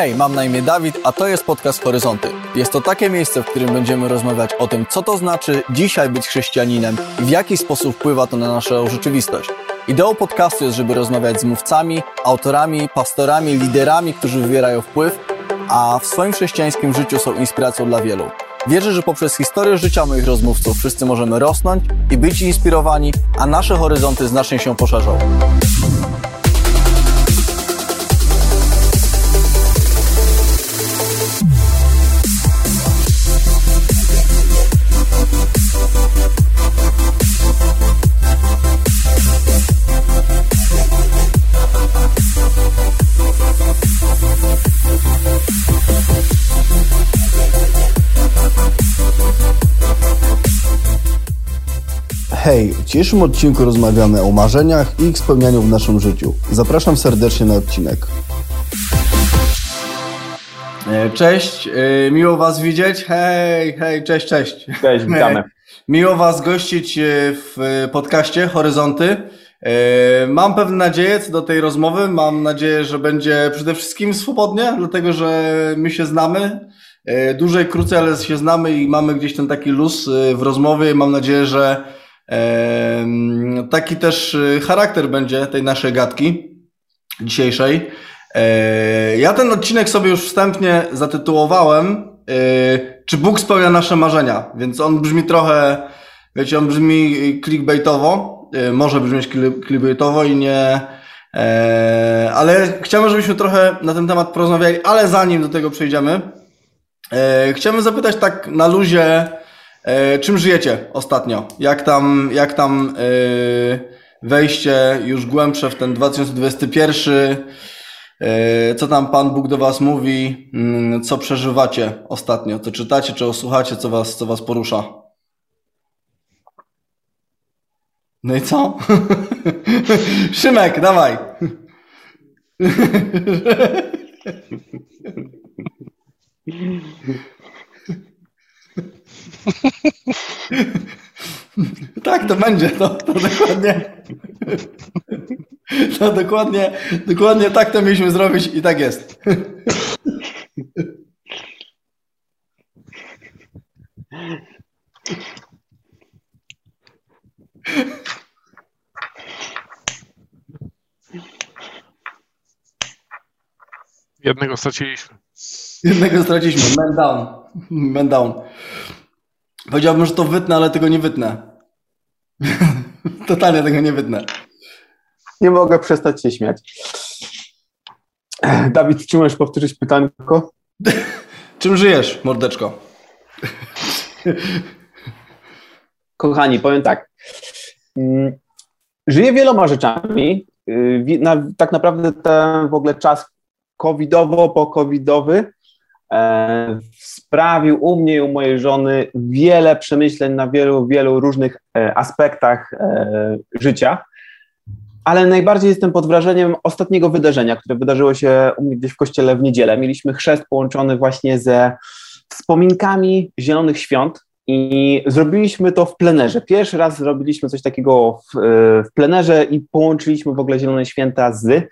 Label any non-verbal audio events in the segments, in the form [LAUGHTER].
Hej, mam na imię Dawid, a to jest podcast Horyzonty. Jest to takie miejsce, w którym będziemy rozmawiać o tym, co to znaczy dzisiaj być chrześcijaninem i w jaki sposób wpływa to na naszą rzeczywistość. Ideą podcastu jest, żeby rozmawiać z mówcami, autorami, pastorami, liderami, którzy wywierają wpływ, a w swoim chrześcijańskim życiu są inspiracją dla wielu. Wierzę, że poprzez historię życia moich rozmówców wszyscy możemy rosnąć i być inspirowani, a nasze horyzonty znacznie się poszerzą. Hej, w dzisiejszym odcinku rozmawiamy o marzeniach i ich spełnianiu w naszym życiu. Zapraszam serdecznie na odcinek. E, cześć, e, miło Was widzieć. Hej, hej, cześć, cześć. Cześć, witamy. [LAUGHS] Miło Was gościć e, w podcaście Horyzonty. Mam pewne nadzieje co do tej rozmowy. Mam nadzieję, że będzie przede wszystkim swobodnie, dlatego że my się znamy. Dłużej, krócej, ale się znamy i mamy gdzieś ten taki luz w rozmowie. Mam nadzieję, że Taki też y, charakter będzie tej naszej gadki dzisiejszej. E, ja ten odcinek sobie już wstępnie zatytułowałem y, Czy Bóg spełnia nasze marzenia? Więc on brzmi trochę, wiecie, on brzmi clickbaitowo, y, może brzmieć clickbaitowo i nie... E, ale chciałbym, żebyśmy trochę na ten temat porozmawiali, ale zanim do tego przejdziemy, e, chciałbym zapytać tak na luzie, E, czym żyjecie ostatnio? Jak tam, jak tam e, wejście już głębsze w ten 2021? E, co tam Pan Bóg do Was mówi? Mm, co przeżywacie ostatnio? Co czytacie, czy słuchacie, co Was, co was porusza? No i co? [LAUGHS] Szymek, dawaj. [LAUGHS] tak, to będzie, to, to dokładnie. To dokładnie, dokładnie tak to mieliśmy zrobić i tak jest. Jednego straciliśmy. Jednego straciliśmy. Man down. Man down. Powiedziałbym, że to wytnę, ale tego nie wytnę. [LAUGHS] Totalnie tego nie wytnę. Nie mogę przestać się śmiać. Dawid, czy możesz powtórzyć pytanko? [LAUGHS] Czym żyjesz, mordeczko? [LAUGHS] Kochani, powiem tak. Mm, żyję wieloma rzeczami. Y, tak naprawdę ten w ogóle czas covidowo-pocovidowy E, sprawił u mnie i u mojej żony wiele przemyśleń na wielu, wielu różnych e, aspektach e, życia. Ale najbardziej jestem pod wrażeniem ostatniego wydarzenia, które wydarzyło się u mnie gdzieś w kościele w niedzielę. Mieliśmy chrzest połączony właśnie ze wspominkami Zielonych Świąt i zrobiliśmy to w plenerze. Pierwszy raz zrobiliśmy coś takiego w, w plenerze i połączyliśmy w ogóle Zielone Święta z,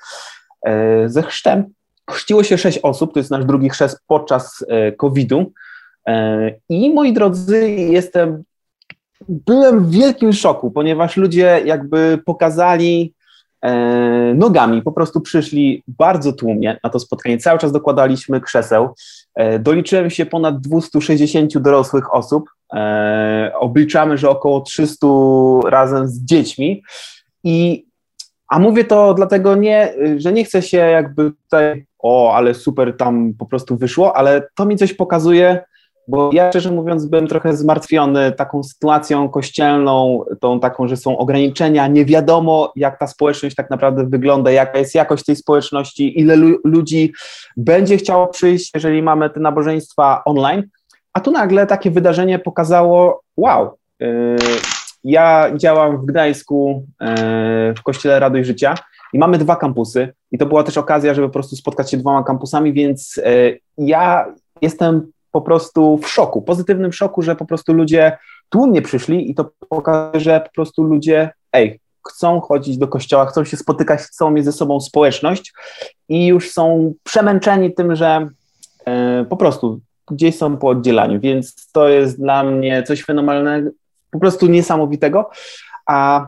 ze chrztem. Chrzciło się sześć osób, to jest nasz drugi chrzest podczas e, COVID-u. E, I moi drodzy, jestem, byłem w wielkim szoku, ponieważ ludzie jakby pokazali e, nogami, po prostu przyszli bardzo tłumnie na to spotkanie. Cały czas dokładaliśmy krzeseł. Doliczyłem się ponad 260 dorosłych osób. Obliczamy, że około 300 razem z dziećmi. I a mówię to dlatego nie, że nie chcę się jakby tutaj o, ale super tam po prostu wyszło, ale to mi coś pokazuje, bo ja szczerze mówiąc byłem trochę zmartwiony taką sytuacją kościelną, tą taką, że są ograniczenia, nie wiadomo jak ta społeczność tak naprawdę wygląda, jaka jest jakość tej społeczności, ile lu ludzi będzie chciało przyjść, jeżeli mamy te nabożeństwa online, a tu nagle takie wydarzenie pokazało, wow, yy, ja działam w Gdańsku yy, w Kościele Radość Życia i mamy dwa kampusy. I to była też okazja, żeby po prostu spotkać się dwoma kampusami, więc e, ja jestem po prostu w szoku, pozytywnym szoku, że po prostu ludzie tłumnie przyszli i to pokazuje, że po prostu ludzie, ej, chcą chodzić do kościoła, chcą się spotykać, chcą mieć ze sobą społeczność i już są przemęczeni tym, że e, po prostu gdzieś są po oddzielaniu, więc to jest dla mnie coś fenomenalnego, po prostu niesamowitego. A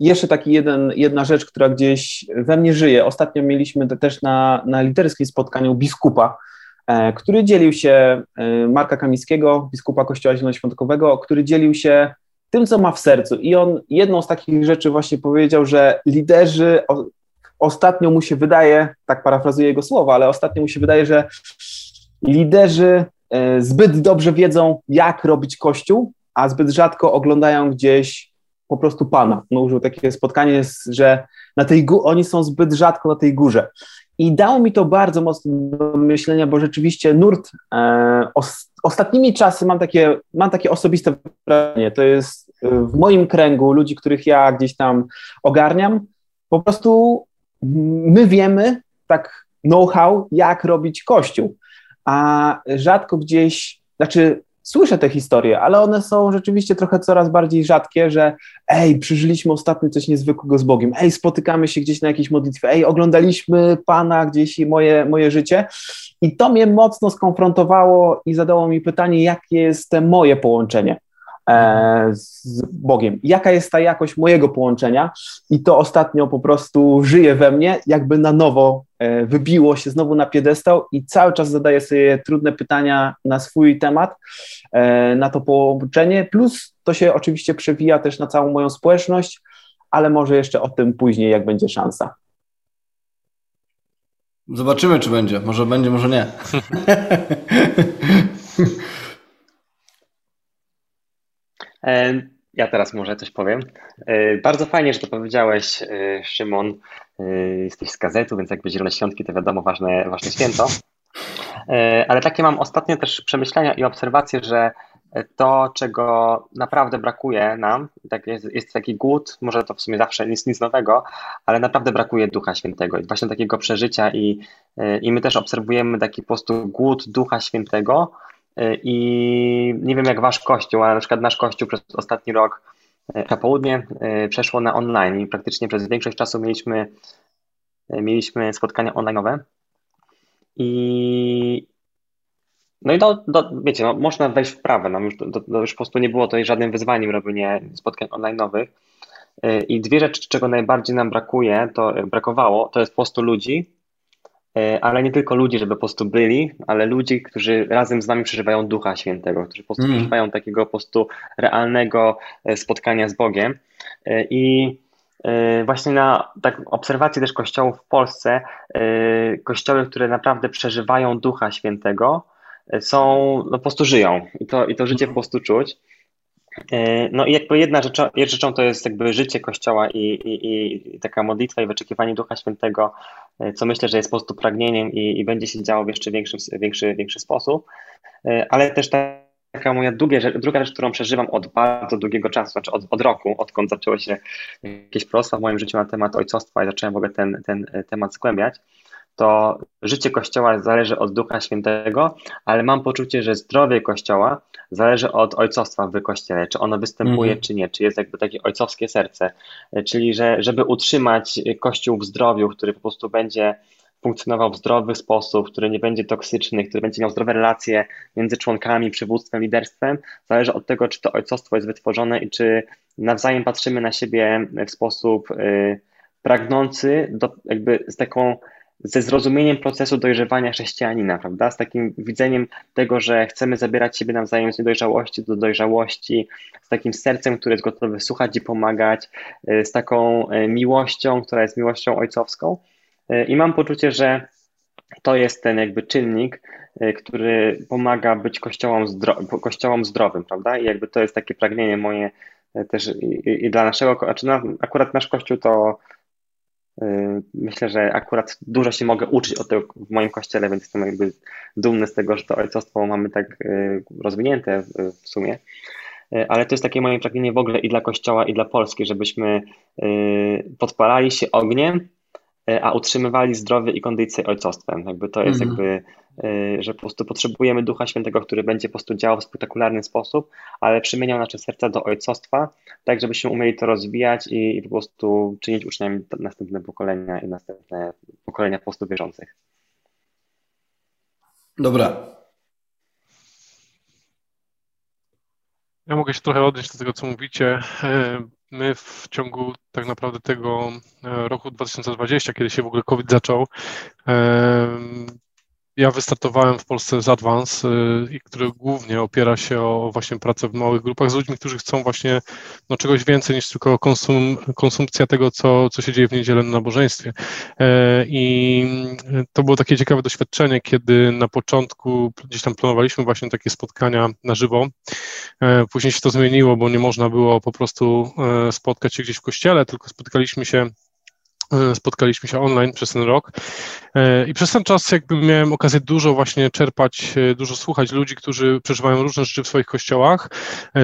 jeszcze taki jeden, jedna rzecz, która gdzieś we mnie żyje. Ostatnio mieliśmy też na, na literskim spotkaniu biskupa, e, który dzielił się, e, Marka Kamińskiego, biskupa Kościoła Zielonoświątkowego, który dzielił się tym, co ma w sercu. I on jedną z takich rzeczy właśnie powiedział, że liderzy, o, ostatnio mu się wydaje, tak parafrazuję jego słowa, ale ostatnio mu się wydaje, że liderzy e, zbyt dobrze wiedzą, jak robić kościół, a zbyt rzadko oglądają gdzieś po prostu Pana. No, użył takie spotkanie, że na tej oni są zbyt rzadko na tej górze. I dało mi to bardzo mocno do myślenia, bo rzeczywiście nurt e, os, ostatnimi czasy mam takie, mam takie osobiste wrażenie, to jest e, w moim kręgu ludzi, których ja gdzieś tam ogarniam, po prostu my wiemy, tak know-how, jak robić kościół, a rzadko gdzieś, znaczy słyszę te historie, ale one są rzeczywiście trochę coraz bardziej rzadkie, że ej, przeżyliśmy ostatnio coś niezwykłego z Bogiem, ej, spotykamy się gdzieś na jakiejś modlitwie, ej, oglądaliśmy Pana gdzieś i moje, moje życie. I to mnie mocno skonfrontowało i zadało mi pytanie, jakie jest moje połączenie z Bogiem. Jaka jest ta jakość mojego połączenia? I to ostatnio po prostu żyje we mnie, jakby na nowo e, wybiło się znowu na piedestał i cały czas zadaję sobie trudne pytania na swój temat, e, na to połączenie. Plus to się oczywiście przewija też na całą moją społeczność, ale może jeszcze o tym później, jak będzie szansa. Zobaczymy, czy będzie. Może będzie, może nie. [LAUGHS] E, ja teraz może coś powiem. E, bardzo fajnie, że to powiedziałeś, e, Szymon. Jesteś z gazetu, więc jakby Zielone Świątki to wiadomo ważne, ważne święto. Ale takie mam ostatnie też przemyślenia i obserwacje, że to, czego naprawdę brakuje nam, tak jest, jest, taki głód, może to w sumie zawsze nic, nic nowego, ale naprawdę brakuje Ducha Świętego i właśnie takiego przeżycia i, i my też obserwujemy taki po prostu głód Ducha Świętego, E, I nie wiem jak wasz kościół, ale na przykład nasz kościół przez ostatni rok na e, południe e, przeszło na online i praktycznie przez większość czasu mieliśmy, mieliśmy spotkania online'owe. I no i do, do, wiecie, no, można wejść w prawo, no, już, do, do, już po prostu nie było to żadnym wyzwaniem robienie spotkań online'owych. I dwie rzeczy, czego najbardziej nam brakuje, to brakowało, to jest po prostu ludzi E, ale nie tylko ludzi, żeby po prostu byli, ale ludzi, którzy razem z nami przeżywają Ducha Świętego, którzy po prostu mm. przeżywają takiego po prostu realnego e, spotkania z Bogiem. E, I właśnie na tak, obserwacji też kościołów w Polsce, kościoły, które naprawdę przeżywają Ducha Świętego, są, no po prostu żyją i to, i to życie po prostu czuć. E, no i jakby jedna rzecz, rzeczą to jest jakby życie Kościoła i, i, i taka modlitwa i wyczekiwanie Ducha Świętego, e, co myślę, że jest po prostu pragnieniem i, i będzie się działo w jeszcze większy, większy, większy sposób, e, ale też taka moja druga, druga rzecz, którą przeżywam od bardzo długiego czasu, znaczy od, od roku, odkąd zaczęło się jakieś prosta w moim życiu na temat ojcostwa i zacząłem w ogóle ten, ten temat zgłębiać, to życie Kościoła zależy od Ducha Świętego, ale mam poczucie, że zdrowie Kościoła zależy od ojcostwa w Kościele, czy ono występuje, mm. czy nie, czy jest jakby takie ojcowskie serce, czyli że żeby utrzymać Kościół w zdrowiu, który po prostu będzie funkcjonował w zdrowy sposób, który nie będzie toksyczny, który będzie miał zdrowe relacje między członkami, przywództwem, liderstwem, zależy od tego, czy to ojcostwo jest wytworzone i czy nawzajem patrzymy na siebie w sposób y, pragnący, do, jakby z taką ze zrozumieniem procesu dojrzewania chrześcijanina, prawda? Z takim widzeniem tego, że chcemy zabierać siebie nawzajem z niedojrzałości do dojrzałości, z takim sercem, które jest gotowe słuchać i pomagać, y, z taką y, miłością, która jest miłością ojcowską. Y, I mam poczucie, że to jest ten jakby czynnik, który pomaga być kościołom, zdro kościołom zdrowym, prawda? I jakby to jest takie pragnienie moje też i, i dla naszego, znaczy na, akurat nasz kościół to myślę, że akurat dużo się mogę uczyć od tego w moim kościele, więc jestem jakby dumny z tego, że to ojcostwo mamy tak y, rozwinięte w sumie. Y, ale to jest takie moje pragnienie w ogóle i dla kościoła, i dla Polski, żebyśmy podpalali się ogniem a utrzymywali zdrowie i kondycję ojcostwem. Jakby to jest mhm. jakby, że po prostu potrzebujemy Ducha Świętego, który będzie po prostu działał w spektakularny sposób, ale przemieniał nasze serca do ojcostwa, tak żebyśmy umieli to rozwijać i, i po prostu czynić uczniami następne pokolenia i następne pokolenia po prostu wierzących. Dobra. Ja mogę się trochę odnieść do tego, co mówicie. My w ciągu tak naprawdę tego e, roku 2020, kiedy się w ogóle COVID zaczął, e, ja wystartowałem w Polsce z Advance, y, który głównie opiera się o właśnie pracę w małych grupach z ludźmi, którzy chcą właśnie no, czegoś więcej niż tylko konsum, konsumpcja tego, co, co się dzieje w niedzielę na nabożeństwie. E, I to było takie ciekawe doświadczenie, kiedy na początku gdzieś tam planowaliśmy właśnie takie spotkania na żywo. E, później się to zmieniło, bo nie można było po prostu e, spotkać się gdzieś w kościele, tylko spotykaliśmy się spotkaliśmy się online przez ten rok. E, i przez ten czas jakby miałem okazję dużo właśnie czerpać, e, dużo słuchać ludzi, którzy przeżywają różne rzeczy w swoich kościołach,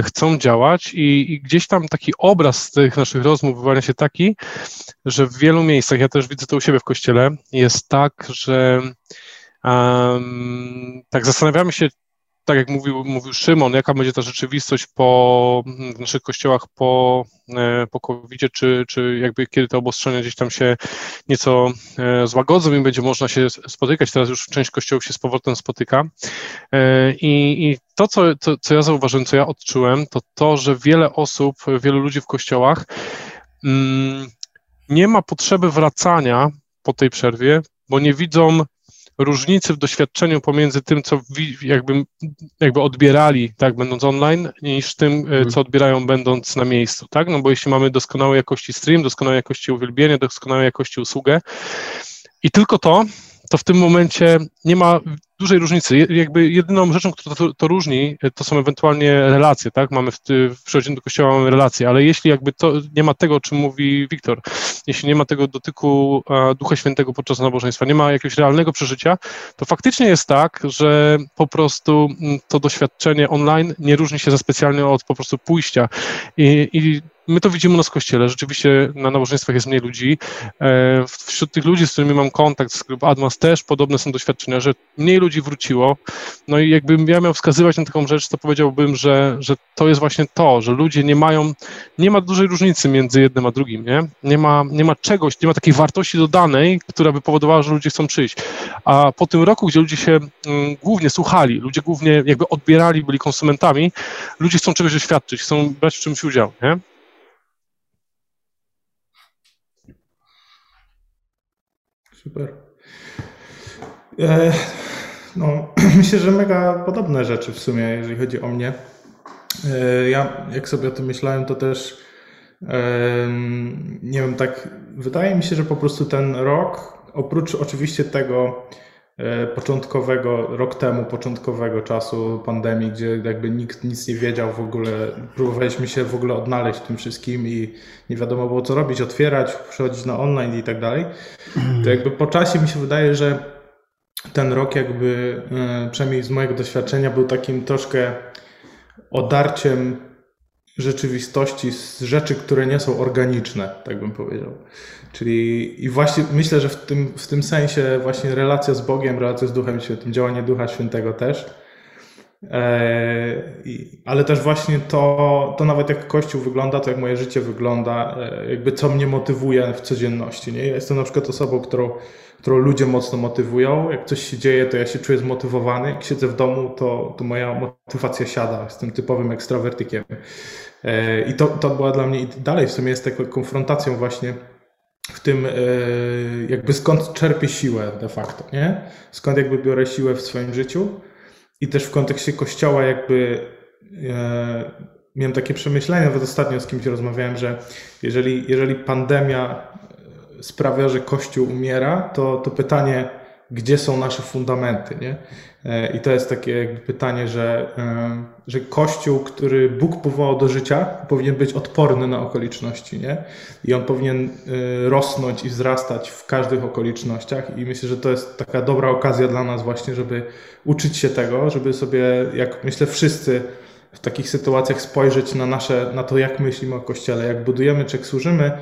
chcą działać. I, i gdzieś tam taki obraz tych naszych rozmów wyłania się taki, że w wielu miejscach, ja też widzę to u siebie w kościele, jest tak, że um, tak zastanawiamy się, tak jak mówił, mówił Szymon, jaka będzie ta rzeczywistość po, w naszych kościołach po, e, po covid czy, czy jakby kiedy te obostrzenia gdzieś tam się nieco e, złagodzą i będzie można się spotykać. Teraz już część kościołów się z powrotem spotyka. E, I, i to, co, to, co ja zauważyłem, co ja odczułem, to to, że wiele osób, wielu ludzi w kościołach mm, nie ma potrzeby wracania po tej przerwie, bo nie widzą różnicy w doświadczeniu pomiędzy tym, co jakby, jakby odbierali, tak, będąc online, niż tym, e, mhm. co odbierają będąc na miejscu, tak, no bo jeśli mamy doskonałej jakości stream, doskonałej jakości uwielbienie, doskonałej jakości usługę i tylko to, to w tym momencie nie ma dużej różnicy. Jakby jedyną rzeczą, która to, to różni, to są ewentualnie relacje, tak? Mamy w, w przychodzeniu do kościoła mamy relacje, ale jeśli jakby to nie ma tego, o czym mówi Wiktor, jeśli nie ma tego dotyku Ducha Świętego podczas nabożeństwa, nie ma jakiegoś realnego przeżycia, to faktycznie jest tak, że po prostu mm, to doświadczenie online nie różni się za specjalnie od po prostu pójścia. I, i my to widzimy u nas w kościele. Rzeczywiście na nabożeństwach jest mniej ludzi. E, wśród tych ludzi, z którymi mam kontakt z grup Admas też podobne są doświadczenia, że mniej ludzi wróciło. No i jakbym ja miał wskazywać na taką rzecz, to powiedziałbym, że, że to jest właśnie to, że ludzie nie mają, nie ma dużej różnicy między jednym a drugim, nie? Nie ma, nie ma czegoś, nie ma takiej wartości dodanej, która by powodowała, że ludzie chcą przyjść. A po tym roku, gdzie ludzie się mm, głównie słuchali, ludzie głównie jakby odbierali, byli konsumentami, ludzie chcą czegoś doświadczyć, chcą brać w czymś udział, nie? Super. E, no, [CLEARS THROAT] myślę, że mega podobne rzeczy w sumie, jeżeli chodzi o mnie. E, ja, jak sobie o tym myślałem, to też nie wiem, tak wydaje mi się, że po prostu ten rok, oprócz oczywiście tego początkowego, rok temu, początkowego czasu pandemii, gdzie jakby nikt nic nie wiedział w ogóle, próbowaliśmy się w ogóle odnaleźć w tym wszystkim i nie wiadomo było co robić, otwierać, przechodzić na online i tak dalej, to jakby po czasie mi się wydaje, że ten rok jakby, e, przynajmniej z mojego doświadczenia, był takim troszkę odarciem rzeczywistości z rzeczy, które nie są organiczne, tak bym powiedział. Czyli i właśnie myślę, że w tym, w tym sensie właśnie relacja z Bogiem, relacja z Duchem Świętym, działanie Ducha Świętego też, e, ale też właśnie to, to nawet jak Kościół wygląda, to jak moje życie wygląda, e, jakby co mnie motywuje w codzienności. Nie? Ja jestem na przykład osobą, którą którą ludzie mocno motywują. Jak coś się dzieje, to ja się czuję zmotywowany. Jak siedzę w domu, to, to moja motywacja siada. Jestem typowym ekstrawertykiem. E, I to, to była dla mnie, i dalej w sumie jest taką konfrontacją właśnie w tym, e, jakby skąd czerpię siłę de facto, nie? Skąd jakby biorę siłę w swoim życiu. I też w kontekście kościoła jakby e, miałem takie przemyślenia, nawet ostatnio z kimś rozmawiałem, że jeżeli, jeżeli pandemia sprawia, że Kościół umiera, to, to pytanie, gdzie są nasze fundamenty, nie? E, I to jest takie pytanie, że, e, że Kościół, który Bóg powołał do życia, powinien być odporny na okoliczności, nie? I on powinien e, rosnąć i wzrastać w każdych okolicznościach i myślę, że to jest taka dobra okazja dla nas właśnie, żeby uczyć się tego, żeby sobie, jak myślę wszyscy w takich sytuacjach spojrzeć na nasze, na to, jak myślimy o Kościele, jak budujemy, czy jak służymy,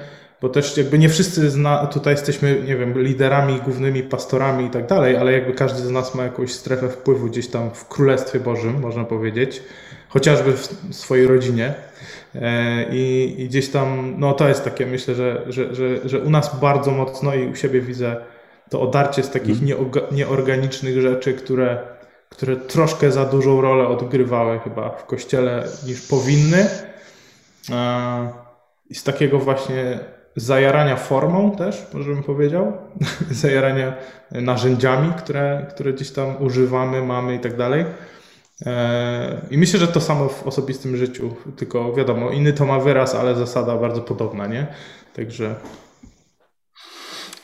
bo też jakby nie wszyscy zna, tutaj jesteśmy, nie wiem, liderami, głównymi pastorami i tak dalej, ale jakby każdy z nas ma jakąś strefę wpływu gdzieś tam w Królestwie Bożym, można powiedzieć, chociażby w swojej rodzinie. E, I, I, gdzieś tam, no to jest takie, myślę, że, że, że, że u nas bardzo mocno i u siebie widzę to odarcie z takich mm. nieorganicznych rzeczy, które, które troszkę za dużą rolę odgrywały chyba w kościele niż powinny. E, I z takiego właśnie zajarania formą też, może bym powiedział, [LAUGHS] zajarania narzędziami, które, które gdzieś tam używamy, mamy i tak dalej. E, I myślę, że to samo w osobistym życiu, tylko wiadomo, inny to ma wyraz, ale zasada bardzo podobna, nie? Także.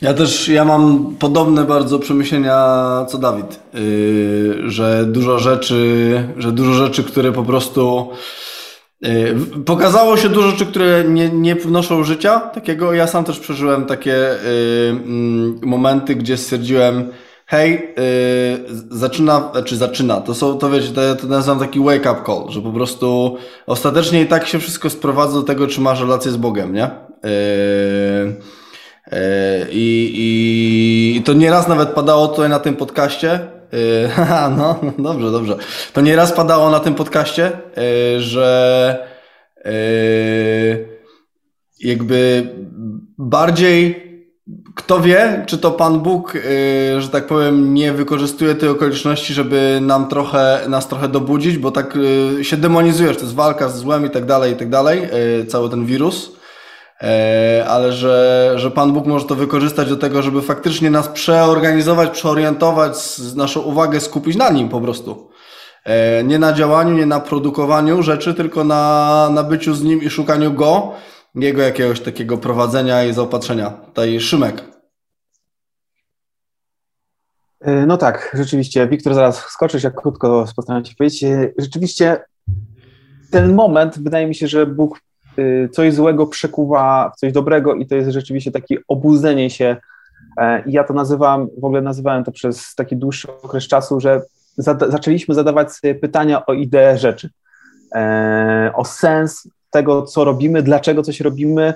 Ja też, ja mam podobne bardzo przemyślenia co Dawid, yy, że dużo rzeczy, że dużo rzeczy, które po prostu pokazało się dużo rzeczy, które nie, nie wnoszą życia takiego. Ja sam też przeżyłem takie yy, momenty, gdzie stwierdziłem, hej, yy, zaczyna, czy zaczyna, to są, to wiecie, to, to nazywam taki wake up call, że po prostu ostatecznie i tak się wszystko sprowadza do tego, czy masz relację z Bogiem, nie? Yy, yy, i, I to nieraz nawet padało tutaj na tym podcaście, yy, [LAUGHS] haha, no, dobrze, dobrze. To nieraz padało na tym podcaście, yy, że yy, jakby bardziej kto wie, czy to Pan Bóg, yy, że tak powiem, nie wykorzystuje tej okoliczności, żeby nam trochę, nas trochę dobudzić, bo tak yy, się demonizujesz, to jest walka z złem i tak dalej, i tak dalej, cały ten wirus, ale że, że Pan Bóg może to wykorzystać do tego, żeby faktycznie nas przeorganizować, przeorientować, naszą uwagę skupić na Nim po prostu. Yy, nie na działaniu, nie na produkowaniu rzeczy, tylko na, na byciu z Nim i szukaniu Go, jego jakiegoś takiego prowadzenia i zaopatrzenia. Tutaj Szymek. E, no tak, rzeczywiście. Wiktor, zaraz skoczysz, jak krótko postaram się powiedzieć. E, rzeczywiście ten moment, wydaje mi się, że Bóg e, coś złego przekuwa w coś dobrego i to jest rzeczywiście takie obudzenie się. I ja to nazywam, w ogóle nazywałem to przez taki dłuższy okres czasu, że zada zaczęliśmy zadawać sobie pytania o ideę rzeczy, o sens tego, co robimy, dlaczego coś robimy.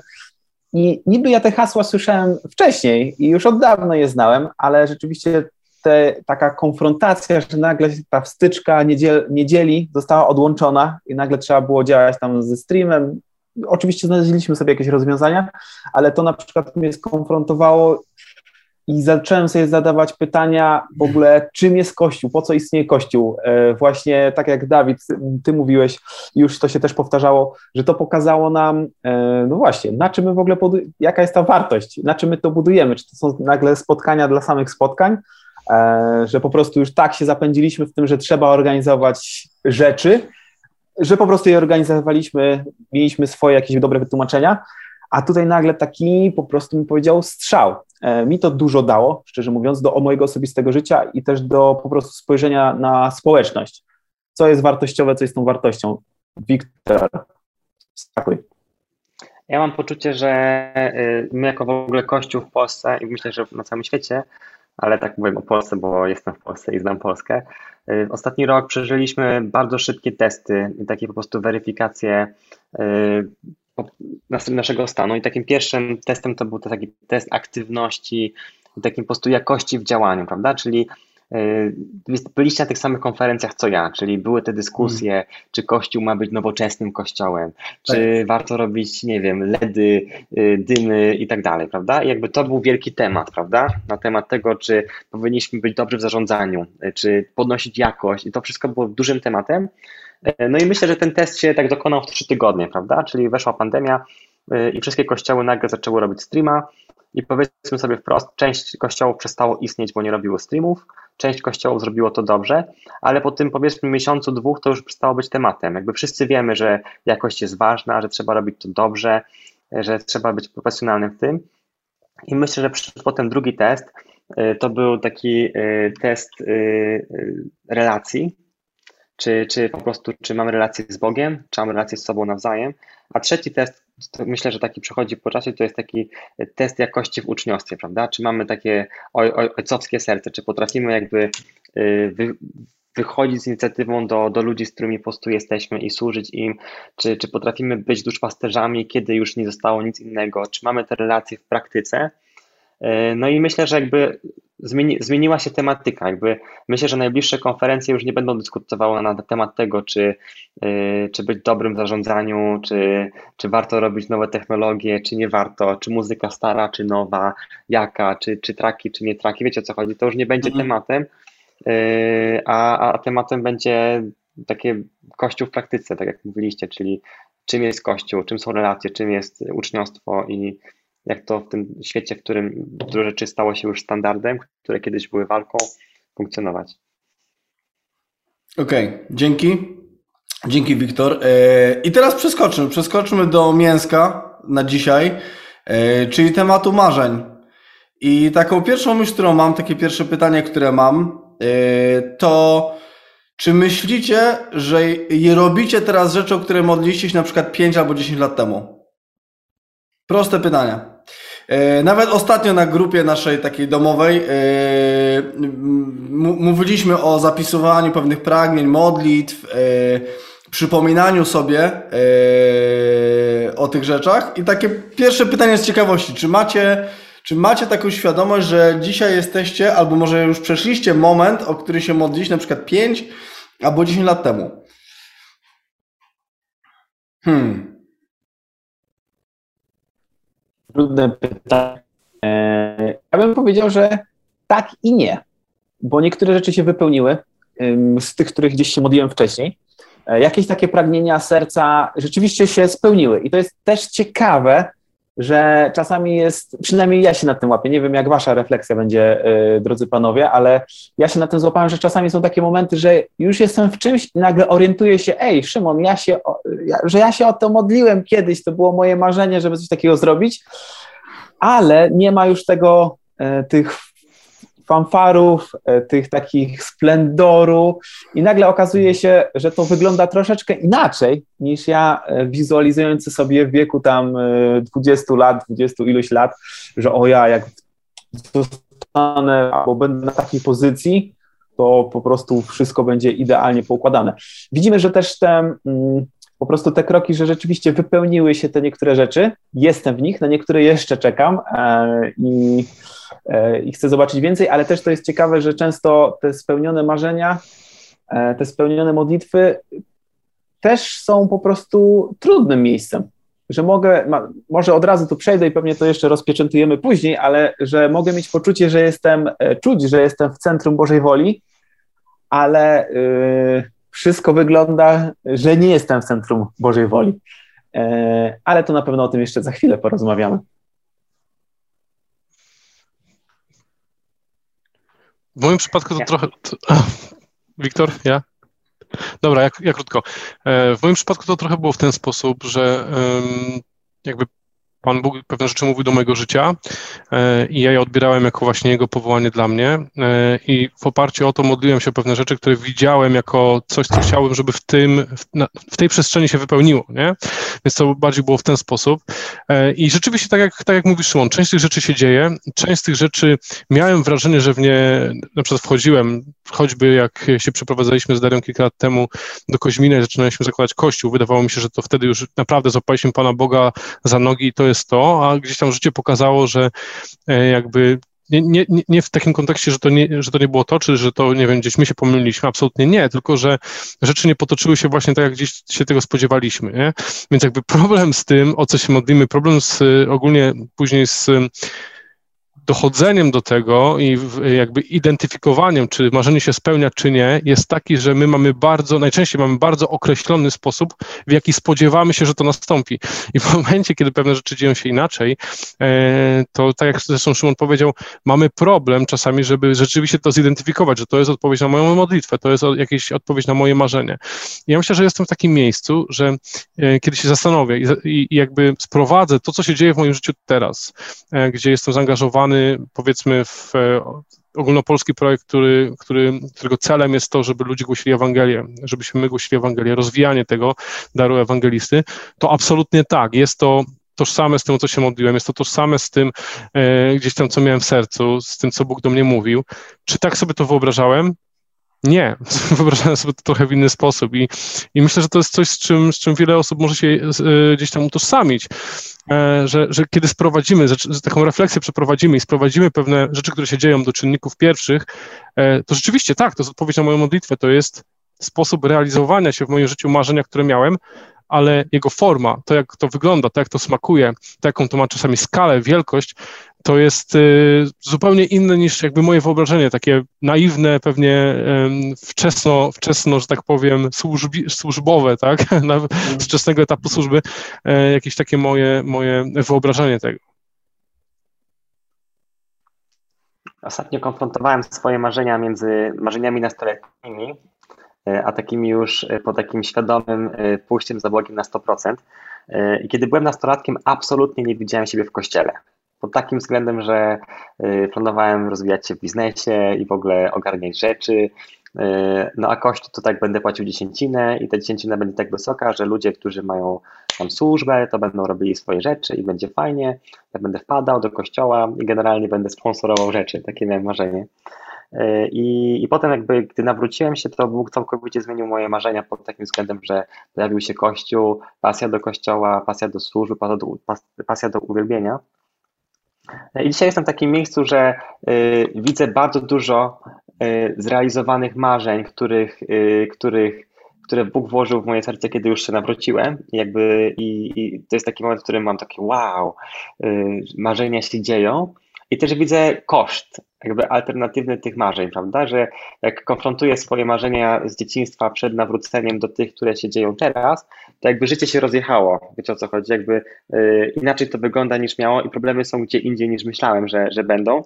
I niby ja te hasła słyszałem wcześniej i już od dawna je znałem, ale rzeczywiście te, taka konfrontacja, że nagle ta wstyczka niedziel, niedzieli została odłączona i nagle trzeba było działać tam ze streamem. Oczywiście znaleźliśmy sobie jakieś rozwiązania, ale to na przykład mnie skonfrontowało i zacząłem sobie zadawać pytania w ogóle, czym jest Kościół, po co istnieje Kościół. E, właśnie tak jak Dawid, ty mówiłeś, już to się też powtarzało, że to pokazało nam, e, no właśnie, na czym my w ogóle, jaka jest ta wartość, na czym my to budujemy, czy to są nagle spotkania dla samych spotkań, e, że po prostu już tak się zapędziliśmy w tym, że trzeba organizować rzeczy, że po prostu je organizowaliśmy, mieliśmy swoje jakieś dobre wytłumaczenia, a tutaj nagle taki po prostu mi powiedział strzał. E, mi to dużo dało, szczerze mówiąc, do mojego osobistego życia i też do po prostu spojrzenia na społeczność. Co jest wartościowe, co jest tą wartością. Wiktor, stakuj. Ja mam poczucie, że y, my jako w ogóle Kościół w Polsce i myślę, że na całym świecie, ale tak mówię o Polsce, bo jestem w Polsce i znam Polskę. Y, ostatni rok przeżyliśmy bardzo szybkie testy i takie po prostu weryfikacje y, naszego stanu. I takim pierwszym testem to był to taki test aktywności, takim po prostu jakości w działaniu, prawda? Czyli byliście na tych samych konferencjach co ja, czyli były te dyskusje, hmm. czy Kościół ma być nowoczesnym kościołem, czy tak. warto robić, nie wiem, LEDy, y, dymy i tak dalej, prawda? I jakby to był wielki temat, prawda? Na temat tego, czy powinniśmy być dobrzy w zarządzaniu, y, czy podnosić jakość i to wszystko było dużym tematem. E, no i myślę, że ten test się tak dokonał w trzy tygodnie, prawda? Czyli weszła pandemia e, i wszystkie kościoły nagle zaczęły robić streama i powiedzmy sobie wprost, część kościołów przestało istnieć, bo nie robiło streamów, część kościołów zrobiło to dobrze, ale po tym powiedzmy miesiącu, dwóch to już przestało być tematem. Jakby wszyscy wiemy, że jakość jest ważna, że trzeba robić to dobrze, że trzeba być profesjonalnym w tym. I myślę, że przyszedł potem drugi test. E, to był taki test relacji, czy, czy po prostu, czy mamy relację z Bogiem, czy mamy relację z sobą nawzajem. A trzeci test, myślę, że taki przychodzi po czasie, to jest taki test jakości w uczniostwie, prawda? Czy mamy takie oj, oj, ojcowskie serce, czy potrafimy jakby y, wy, wychodzić z inicjatywą do, do ludzi, z którymi po prostu jesteśmy i służyć im, czy, czy potrafimy być duszpasterzami, kiedy już nie zostało nic innego, czy mamy te relacje w praktyce. E, no i myślę, że jakby zmieni, zmieniła się tematyka. Jakby myślę, że najbliższe konferencje już nie będą dyskutowały na temat tego, czy, yy, czy być dobrym w zarządzaniu, czy, czy warto robić nowe technologie, czy nie warto, czy muzyka stara, czy nowa, jaka, czy, czy traki, czy nie traki. Wiecie o co chodzi? To już nie będzie mhm. tematem, yy, a, a tematem będzie takie kościół w praktyce, tak jak mówiliście, czyli czym jest kościół, czym są relacje, czym jest uczniostwo i jak to w tym świecie, w którym dużo rzeczy stało się już standardem, które kiedyś były walką, funkcjonować. Okej, okay, dzięki. Dzięki, Wiktor. E, I teraz przeskoczmy, przeskoczmy do mięska na dzisiaj, e, czyli tematu marzeń. I taką pierwszą myśl, którą mam, takie pierwsze pytanie, które mam, e, to czy myślicie, że robicie teraz rzeczy, o które modliliście się na przykład 5 albo 10 lat temu? Proste pytania. E, nawet ostatnio na grupie naszej takiej domowej e, mówiliśmy o zapisywaniu pewnych pragnień, modlitw, e, przypominaniu sobie o tych rzeczach. I takie pierwsze pytanie z ciekawości, czy macie, czy macie taką świadomość, że dzisiaj jesteście, albo może już przeszliście moment, o który się modliliście na przykład 5 albo 10 lat temu? Hmm. Trudne pytanie. E, ja bym powiedział, że tak i nie, bo niektóre rzeczy się wypełniły z tych, których gdzieś się modliłem wcześniej. E, jakieś takie pragnienia serca rzeczywiście się spełniły. I to jest też ciekawe, że czasami jest, przynajmniej ja się nad tym łapię, nie wiem jak wasza refleksja będzie, yy, drodzy panowie, ale ja się na tym złapałem, że czasami są takie momenty, że już jestem w czymś i nagle orientuję się, ej Szymon, ja się, ja, że ja się o to modliłem kiedyś, to było moje marzenie, żeby coś takiego zrobić, ale nie ma już tego, yy, tych fanfarów, e, tych takich splendoru i nagle okazuje się, że to wygląda troszeczkę inaczej niż ja e, wizualizujący sobie w wieku tam 20 e, lat, 20 iluś lat, że o ja jak zostanę albo będę na takiej pozycji, to po prostu wszystko będzie idealnie poukładane. Widzimy, że też te mm, po prostu te kroki, że rzeczywiście wypełniły się te niektóre rzeczy, jestem w nich, na niektóre jeszcze czekam i E, i chcę zobaczyć więcej, ale też to jest ciekawe, że często te spełnione marzenia, e, te spełnione modlitwy też są po prostu trudnym miejscem. Że mogę, może od razu tu przejdę i pewnie to jeszcze rozpieczętujemy później, ale że mogę mieć poczucie, że jestem, e, czuć, że jestem w centrum Bożej woli, ale yy, wszystko wygląda, że nie jestem w centrum Bożej woli. Ale to na pewno o tym jeszcze za chwilę porozmawiamy. W moim przypadku to ja. trochę. [LAUGHS] Wiktor, ja? Dobra, jak, jak krótko. E, w moim przypadku to trochę było w ten sposób, że jakby Pan Bóg pewne rzeczy mówił do mojego życia e, i ja je odbierałem jako właśnie Jego powołanie dla mnie e, i w oparciu o to modliłem się o pewne rzeczy, które widziałem jako coś, co chciałem, żeby w, tym, w tej przestrzeni się wypełniło, nie? Więc to bardziej było w ten sposób e, i rzeczywiście tak jak, tak jak mówisz Szymon, część tych rzeczy się dzieje, część z tych rzeczy miałem wrażenie, że w nie na przykład wchodziłem, choćby jak się przeprowadzaliśmy z Darią kilka lat temu do Koźmina i zaczynaliśmy zakładać kościół, wydawało mi się, że to wtedy już naprawdę złapaliśmy Pana Boga za nogi i to jest to, a gdzieś tam życie pokazało, że e, jakby nie, nie, nie w takim kontekście, że to, nie, że to nie było to, czy że to, nie wiem, gdzieś my się pomyliliśmy, absolutnie nie, tylko że rzeczy nie potoczyły się właśnie tak, jak gdzieś się tego spodziewaliśmy, nie? Więc jakby problem z tym, o co się modlimy, problem z ogólnie później z dochodzeniem do tego i jakby identyfikowaniem, czy marzenie się spełnia, czy nie, jest taki, że my mamy bardzo, najczęściej mamy bardzo określony sposób, w jaki spodziewamy się, że to nastąpi. I w [LAUGHS] momencie, kiedy pewne rzeczy dzieją się inaczej, e, to tak jak zresztą Szymon powiedział, mamy problem czasami, żeby rzeczywiście to zidentyfikować, że to jest odpowiedź na moją modlitwę, to jest jakaś odpowiedź na moje marzenie. I ja myślę, że jestem w takim miejscu, że e, kiedy się zastanowię i, jakby sprowadzę to, co się dzieje w moim życiu teraz, e, gdzie jestem zaangażowany powiedzmy w e, ogólnopolski projekt, który, który, którego celem jest to, żeby ludzie głosili Ewangelię, żebyśmy my głosili Ewangelię, rozwijanie tego daru ewangelisty, to absolutnie tak, jest to tożsame z tym, o co się modliłem, jest to tożsame z tym e, gdzieś tam, co miałem w sercu, z tym, co Bóg do mnie mówił. Czy tak sobie to wyobrażałem? Nie, [LAUGHS] wyobrażałem sobie to trochę w inny sposób i, i myślę, że to jest coś, z czym, z czym wiele osób może się e, gdzieś tam utożsamić, że, że kiedy sprowadzimy, że, taką refleksję przeprowadzimy i sprowadzimy pewne rzeczy, które się dzieją do czynników pierwszych, e, to rzeczywiście tak, to jest odpowiedź na moją modlitwę, to jest sposób realizowania się w moim życiu marzenia, które miałem, ale jego forma, to jak to wygląda, to jak to smakuje, to jaką to ma czasami skalę, wielkość, to jest y, zupełnie inne niż jakby moje wyobrażenie, takie naiwne, pewnie wczesno, wczesno że tak powiem, służbi, służbowe, tak, [LAUGHS] z wczesnego etapu służby, e, jakieś takie moje, moje wyobrażenie tego. Ostatnio konfrontowałem swoje marzenia między marzeniami nastoletnimi E, a takimi już e, po takim świadomym pójściem za Bogiem na 100%. I kiedy byłem nastolatkiem, absolutnie nie widziałem siebie w kościele. Pod takim względem, że planowałem rozwijać się w biznesie i w ogóle ogarniać rzeczy. No a kościół to tak będę płacił dziesięcinę i ta dziesięcina będzie tak wysoka, że ludzie, którzy mają tam służbę, to będą robili swoje rzeczy i będzie fajnie. Ja będę wpadał do kościoła i generalnie będę sponsorował rzeczy. Takie miałem marzenie. E, I, I potem jakby, gdy nawróciłem się, to Bóg całkowicie zmienił moje marzenia pod takim względem, że pojawił się Kościół, pasja do Kościoła, pasja do służby, pasja do, pasja do uwielbienia. I dzisiaj jestem w takim miejscu, że y, widzę bardzo dużo y, zrealizowanych marzeń, których, y, których, które Bóg włożył w moje serce, kiedy już się nawróciłem. Jakby, i, i to jest taki moment, w którym mam takie wow, marzenia się dzieją. I też widzę koszt, jakby alternatywny tych marzeń, prawda? Że jak konfrontuję swoje marzenia z dzieciństwa przed nawróceniem do tych, które się dzieją teraz, to jakby życie się rozjechało. Wiecie o co chodzi? Jakby y, inaczej to wygląda niż miało i problemy są gdzie indziej niż myślałem, że, że będą.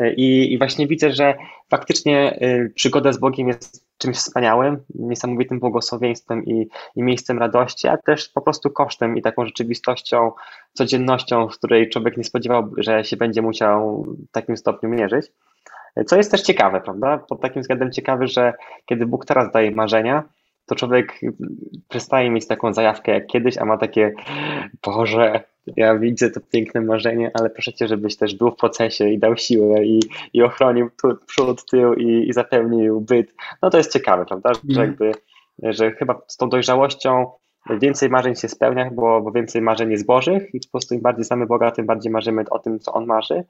Y, I, I właśnie widzę, że faktycznie y, przygoda z Bogiem jest czymś wspaniałym, niesamowitym błogosławieństwem i, i miejscem radości, a też po prostu kosztem i taką rzeczywistością, codziennością, w której człowiek nie spodziewał, że się będzie musiał w takim stopniu mierzyć. Co jest też ciekawe, prawda? Pod takim względem ciekawy, że kiedy Bóg teraz daje marzenia, to człowiek przestaje mieć taką zajawkę jak kiedyś, a ma takie, Boże, ja widzę to piękne marzenie, ale proszę Cię, żebyś też był w procesie i dał siłę i, i ochronił tu, przód, tył i, i zapełnił byt. No to jest ciekawe, prawda, że mm. jakby, że chyba z tą dojrzałością więcej marzeń się spełnia, bo, bo więcej marzeń jest Bożych i po prostu im bardziej znamy Boga, tym bardziej marzymy o tym, co On marzy,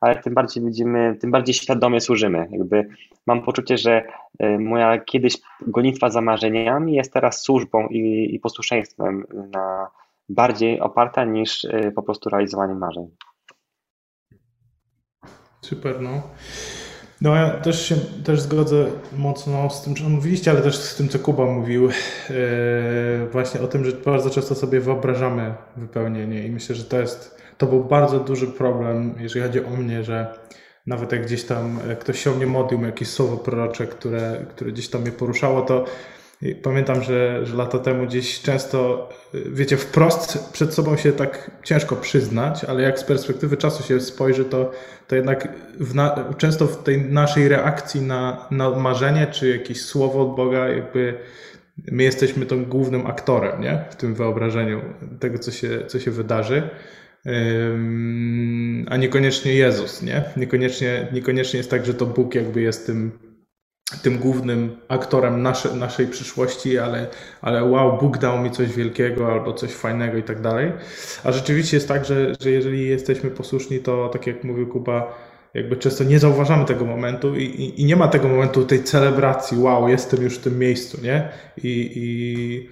ale tym bardziej widzimy, tym bardziej świadomie służymy. Jakby mam poczucie, że e, moja kiedyś gonitwa za marzeniami jest teraz służbą i, i posłuszeństwem na bardziej oparta niż e, po prostu realizowanie marzeń. Super, no. No ja też się też zgodzę mocno z tym, co mówiliście, ale też z tym, co Kuba mówił, yy, właśnie o tym, że bardzo często sobie wyobrażamy wypełnienie i myślę, że to jest, to był bardzo duży problem, jeżeli chodzi o mnie, że nawet jak gdzieś tam ktoś się o mnie modlił, jakieś słowo prorocze, które, które gdzieś tam mnie poruszało, to Pamiętam, że, że lata temu gdzieś często, wiecie, wprost przed sobą się tak ciężko przyznać, ale jak z perspektywy czasu się spojrzy, to, to jednak w na, często w tej naszej reakcji na, na marzenie czy jakieś słowo od Boga, jakby my jesteśmy tym głównym aktorem, nie? W tym wyobrażeniu tego, co się, co się wydarzy. a niekoniecznie Jezus, nie? Niekoniecznie, niekoniecznie jest tak, że to Bóg jakby jest tym tym głównym aktorem nasze, naszej przyszłości, ale, ale wow, Bóg dał mi coś wielkiego albo coś fajnego i tak dalej. A rzeczywiście jest tak, że, że jeżeli jesteśmy posłuszni, to tak jak mówił Kuba, jakby często nie zauważamy tego momentu i, i, i nie ma tego momentu tej celebracji, wow, jestem już w tym miejscu, nie? I, i,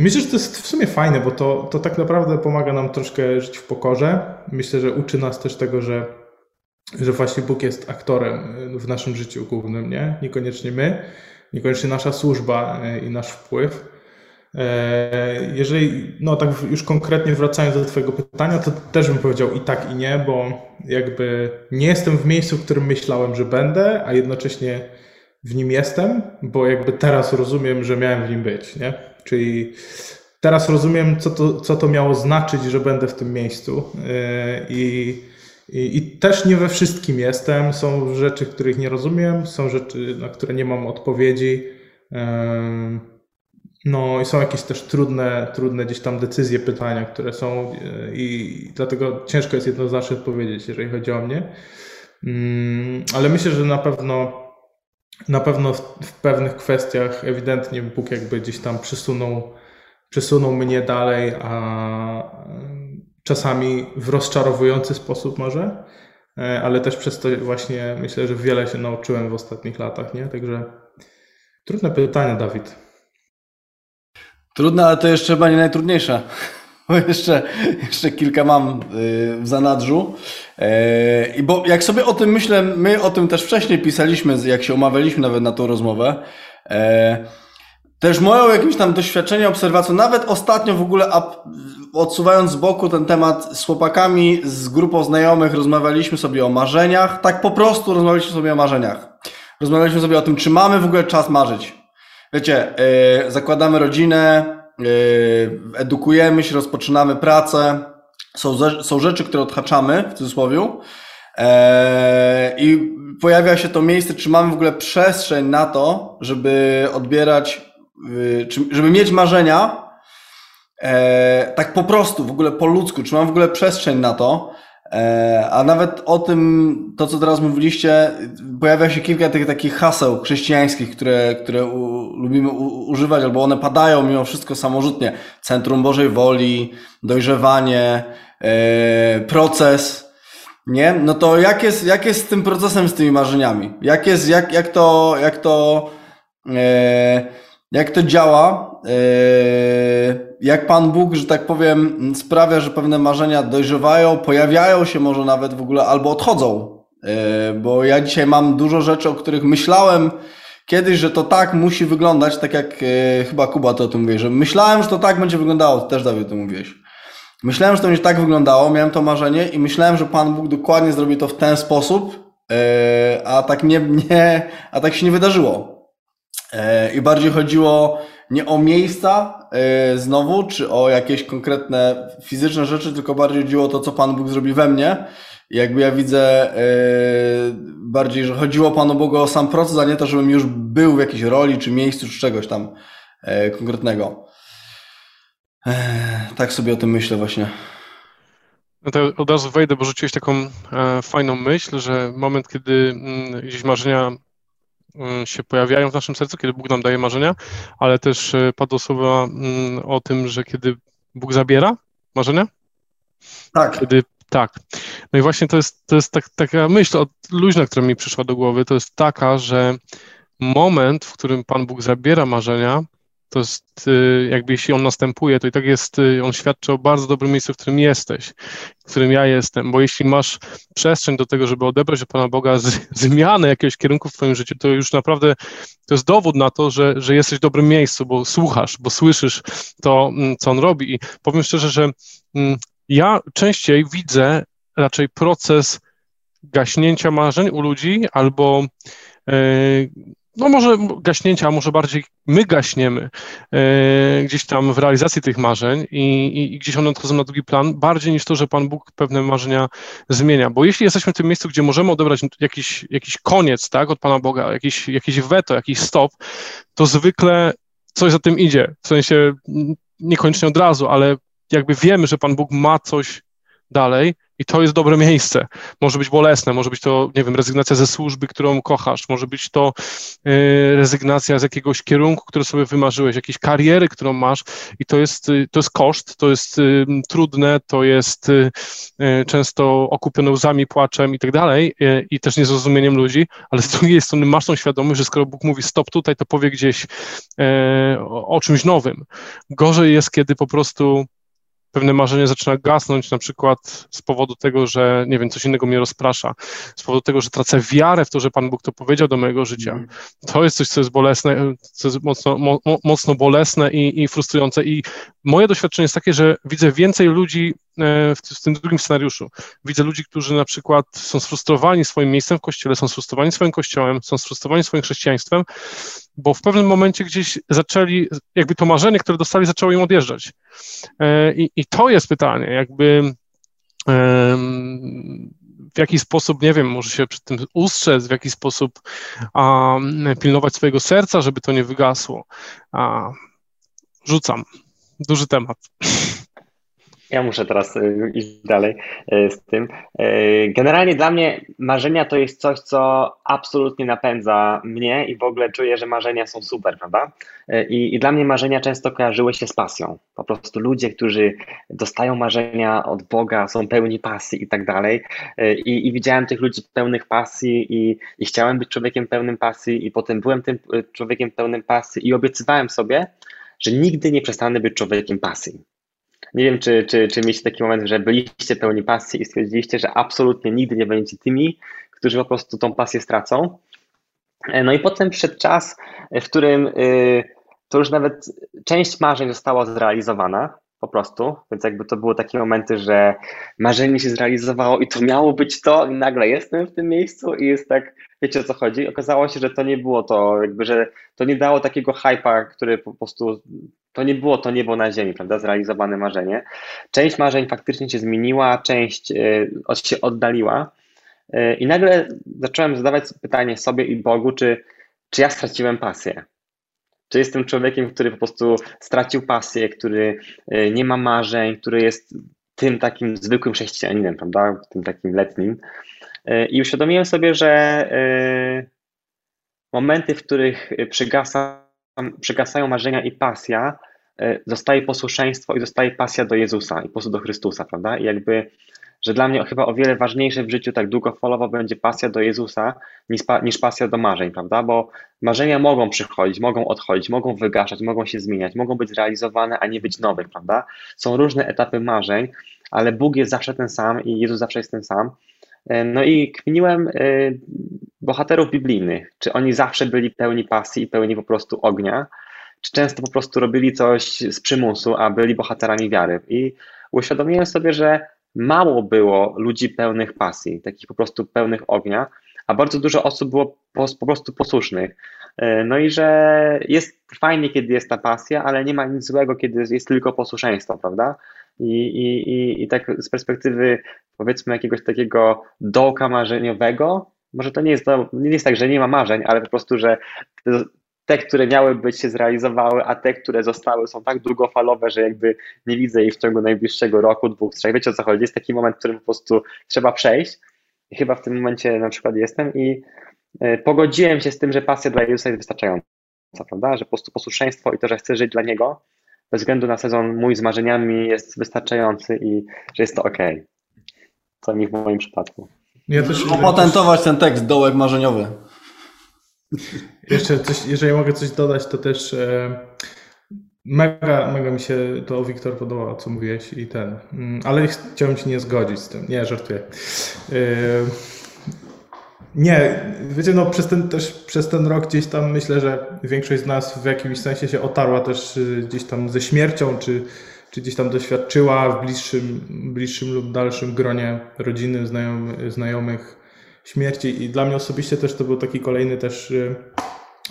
i myślę, że to jest w sumie fajne, bo to, to tak naprawdę pomaga nam troszkę żyć w pokorze. Myślę, że uczy nas też tego, że że właśnie Bóg jest aktorem e, w naszym życiu głównym, nie? Niekoniecznie my, niekoniecznie nasza służba e, i nasz wpływ. E, jeżeli, no tak już konkretnie wracając do Twojego pytania, to też bym powiedział i tak, i nie, bo jakby nie jestem w miejscu, w którym myślałem, że będę, a jednocześnie w nim jestem, bo jakby teraz rozumiem, że miałem w nim być, nie? Czyli teraz rozumiem, co to, co to miało znaczyć, że będę w tym miejscu i i, I, też nie we wszystkim jestem. Są rzeczy, których nie rozumiem, są rzeczy, na które nie mam odpowiedzi. No i są jakieś też trudne, trudne gdzieś tam decyzje, pytania, które są e, i dlatego ciężko jest jednoznacznie odpowiedzieć, jeżeli chodzi o mnie. Mm, ale myślę, że na pewno na pewno w, pewnych kwestiach ewidentnie Bóg jakby gdzieś tam przysunął, przysunął mnie dalej, a czasami w rozczarowujący sposób może, e, ale też przez to właśnie myślę, że wiele się nauczyłem w ostatnich latach, nie? Także trudne pytanie, Dawid. Trudne, ale to jeszcze chyba nie najtrudniejsze. [LAUGHS] Bo jeszcze, jeszcze kilka mam y, w zanadrzu. E, I bo jak sobie o tym myślę, my o tym też wcześniej pisaliśmy, jak się omawialiśmy nawet na tą rozmowę. E, też moją jakimś tam doświadczenie, obserwacją, nawet ostatnio w ogóle odsuwając z boku ten temat z chłopakami, z grupą znajomych, rozmawialiśmy sobie o marzeniach. Tak po prostu rozmawialiśmy sobie o marzeniach. Rozmawialiśmy sobie o tym, czy mamy w ogóle czas marzyć. Wiecie, yy, zakładamy rodzinę, yy, edukujemy się, rozpoczynamy pracę. Są, są rzeczy, które odhaczamy, w cudzysłowie. Yy, I pojawia się to miejsce, czy mamy w ogóle przestrzeń na to, żeby odbierać, żeby mieć marzenia, E, tak po prostu, w ogóle po ludzku, czy mam w ogóle przestrzeń na to? E, a nawet o tym, to co teraz mówiliście, pojawia się kilka tych takich haseł chrześcijańskich, które, które u, lubimy u, używać, albo one padają mimo wszystko samorzutnie. Centrum Bożej Woli, dojrzewanie, e, proces. Nie? No to jak jest, jak jest z tym procesem, z tymi marzeniami? Jak jest, jak, jak to, jak to, jak to działa? E, jak Pan Bóg, że tak powiem, sprawia, że pewne marzenia dojrzewają, pojawiają się może nawet w ogóle albo odchodzą. E, bo ja dzisiaj mam dużo rzeczy, o których myślałem kiedyś, że to tak musi wyglądać, tak jak e, chyba Kuba to o tym mówi, że myślałem, że to tak będzie wyglądało, też Dawid to mówiłeś. Myślałem, że to będzie tak wyglądało, miałem to marzenie i myślałem, że Pan Bóg dokładnie zrobi to w ten sposób, a tak nie, nie a tak się nie wydarzyło. I bardziej chodziło nie o miejsca yy, znowu, czy o jakieś konkretne fizyczne rzeczy, tylko bardziej chodziło o to, co Pan Bóg zrobi we mnie. I jakby ja widzę yy, bardziej, że chodziło Panu Bogu o sam proces, a nie to, żebym już był w jakiejś roli, czy miejscu, czy czegoś tam konkretnego. Tak sobie o tym myślę właśnie. No to od razu wejdę, bo rzuciłeś taką e, fajną myśl, że moment, kiedy mm, gdzieś marzenia Y, się pojawiają w naszym sercu, kiedy Bóg nam daje marzenia, ale też y, padło słowa mm, o tym, że kiedy Bóg zabiera marzenia? Tak. Kiedy, tak. No i właśnie to jest, to jest tak, taka myśl od luźna, która mi przyszła do głowy, to jest taka, że moment, w którym Pan Bóg zabiera marzenia, to jest y, jakby jeśli on następuje, to i tak jest, y, on świadczy o bardzo dobrym miejscu, w którym jesteś, w którym ja jestem, bo jeśli masz przestrzeń do tego, żeby odebrać od Pana Boga z, [LAUGHS] zmianę jakiegoś kierunku w Twoim życiu, to już naprawdę to jest dowód na to, że, że jesteś w dobrym miejscu, bo słuchasz, bo słyszysz to, mm, co on robi. I powiem szczerze, że mm, ja częściej widzę raczej proces gaśnięcia marzeń u ludzi albo y, no może gaśnięcia, a może bardziej my gaśniemy e, gdzieś tam w realizacji tych marzeń i, i, i, gdzieś one odchodzą na drugi plan, bardziej niż to, że Pan Bóg pewne marzenia zmienia. Bo jeśli jesteśmy w tym miejscu, gdzie możemy odebrać jakiś, jakiś koniec tak, od Pana Boga, jakiś, jakiś weto, jakiś stop, to zwykle coś za tym idzie. W sensie niekoniecznie od razu, ale jakby wiemy, że Pan Bóg ma coś dalej i to jest dobre miejsce. Może być bolesne, może być to, nie wiem, rezygnacja ze służby, którą kochasz, może być to y, rezygnacja z jakiegoś kierunku, który sobie wymarzyłeś, jakiejś kariery, którą masz i to jest, y, to jest koszt, to jest y, trudne, to jest często okupione łzami, płaczem i tak dalej i też niezrozumieniem ludzi, ale z drugiej strony masz tą świadomość, że skoro Bóg mówi stop tutaj, to powie gdzieś o, o czymś nowym. Gorzej jest, kiedy po prostu pewne marzenie zaczyna gasnąć, na przykład z powodu tego, że nie wiem, coś innego mnie rozprasza, z powodu tego, że tracę wiarę w to, że Pan Bóg to powiedział do mojego życia. Mm. To jest coś, co jest bolesne, co jest mocno, mo, mocno bolesne i, i frustrujące. I moje doświadczenie jest takie, że widzę więcej ludzi w, w tym drugim scenariuszu. Widzę ludzi, którzy na przykład są sfrustrowani swoim miejscem w kościele, są sfrustrowani swoim kościołem, są sfrustrowani swoim chrześcijaństwem, bo w pewnym momencie gdzieś zaczęli, jakby to marzenie, które dostali, zaczęło im odjeżdżać. E, I, i to jest pytanie, jakby w jaki sposób, nie wiem, może się przed tym ustrzec, w jaki sposób a, pilnować swojego serca, żeby to nie wygasło. Rzucam. Duży temat. Ja muszę teraz y, iść dalej y, z tym. Y, generalnie dla mnie marzenia to jest coś, co absolutnie napędza mnie i w ogóle czuję, że marzenia są super, prawda? I, I, dla mnie marzenia często kojarzyły się z pasją. Po prostu ludzie, którzy dostają marzenia od Boga, są pełni pasji i tak dalej. I, i widziałem tych ludzi pełnych pasji i, i chciałem być człowiekiem pełnym pasji i potem byłem tym człowiekiem pełnym pasji i obiecywałem sobie, że nigdy nie przestanę być człowiekiem pasji nie wiem, czy, czy, czy mieliście taki moment, że byliście pełni pasji i stwierdziliście, że absolutnie nigdy nie będziecie tymi, którzy po prostu tą pasję stracą. E, no i potem przyszedł czas, w którym y, to już nawet część marzeń została zrealizowana po prostu, więc jakby to były takie momenty, że marzenie się zrealizowało i to miało być to i nagle jestem w tym miejscu i jest tak, wiecie o co chodzi? Okazało się, że to nie było to, jakby, że to nie dało takiego hypa, który po prostu to nie było to niebo na ziemi, prawda, zrealizowane marzenie. Część marzeń faktycznie się zmieniła, część e, się oddaliła e, i nagle zacząłem zadawać pytanie sobie i Bogu, czy, czy ja straciłem pasję? Czy jestem człowiekiem, który po prostu stracił pasję, który e, nie ma marzeń, który jest tym takim zwykłym chrześcijaninem, prawda, tym takim letnim. I uświadomiłem sobie, że momenty, w których przygasa przygasają marzenia i pasja, e, zostaje posłuszeństwo i zostaje pasja do Jezusa i po prostu do Chrystusa, prawda? I jakby, że dla mnie chyba o wiele ważniejsze w życiu tak długofalowo będzie pasja do Jezusa niż, niż pasja do marzeń, prawda? Bo marzenia mogą przychodzić, mogą odchodzić, mogą wygaszać, mogą się zmieniać, mogą być zrealizowane, a nie być nowych, prawda? Są różne etapy marzeń, ale Bóg jest zawsze ten sam i Jezus zawsze jest ten sam. E, no i kminiłem e, bohaterów biblijnych, czy oni zawsze byli pełni pasji i pełni po prostu ognia, czy często po prostu robili coś z przymusu, a byli bohaterami wiary. I uświadomiłem sobie, że mało było ludzi pełnych pasji, takich po prostu pełnych ognia, a bardzo dużo osób było po, prostu posłusznych. E, no i że jest fajnie, kiedy jest ta pasja, ale nie ma nic złego, kiedy jest tylko posłuszeństwo, prawda? I, i, i, i tak z perspektywy powiedzmy jakiegoś takiego dołka marzeniowego, może to nie jest, to, nie jest tak, że nie ma marzeń, ale po prostu, że te, które miały być, się zrealizowały, a te, które zostały, są tak długofalowe, że jakby nie widzę ich w ciągu najbliższego roku, dwóch, trzech. Wiecie o co chodzi? Jest taki moment, w którym po prostu trzeba przejść. I chyba w tym momencie na przykład jestem i e, pogodziłem się z tym, że pasja dla Jezusa jest wystarczająca, prawda? Że po prostu posłuszeństwo i to, że chcę żyć dla Niego, bez względu na sezon mój z marzeniami jest wystarczający i że jest to ok. Co mi w moim przypadku. Ja też, Opatentować ten tekst, dołek marzeniowy. Jeszcze coś, jeżeli mogę coś dodać, to też e, mega, mega mi się to Wiktor podobało, co mówiłeś i ten, mm, ale chciałbym się nie zgodzić z tym. Nie, żartuję. E, nie, wiecie, no przez ten, też przez ten rok gdzieś tam myślę, że większość z nas w jakimś sensie się otarła też y, gdzieś tam ze śmiercią, czy, czy gdzieś tam doświadczyła w bliższym, bliższym lub dalszym gronie rodziny, znajomych, znajomych śmierci. I dla mnie osobiście też to był taki kolejny też y,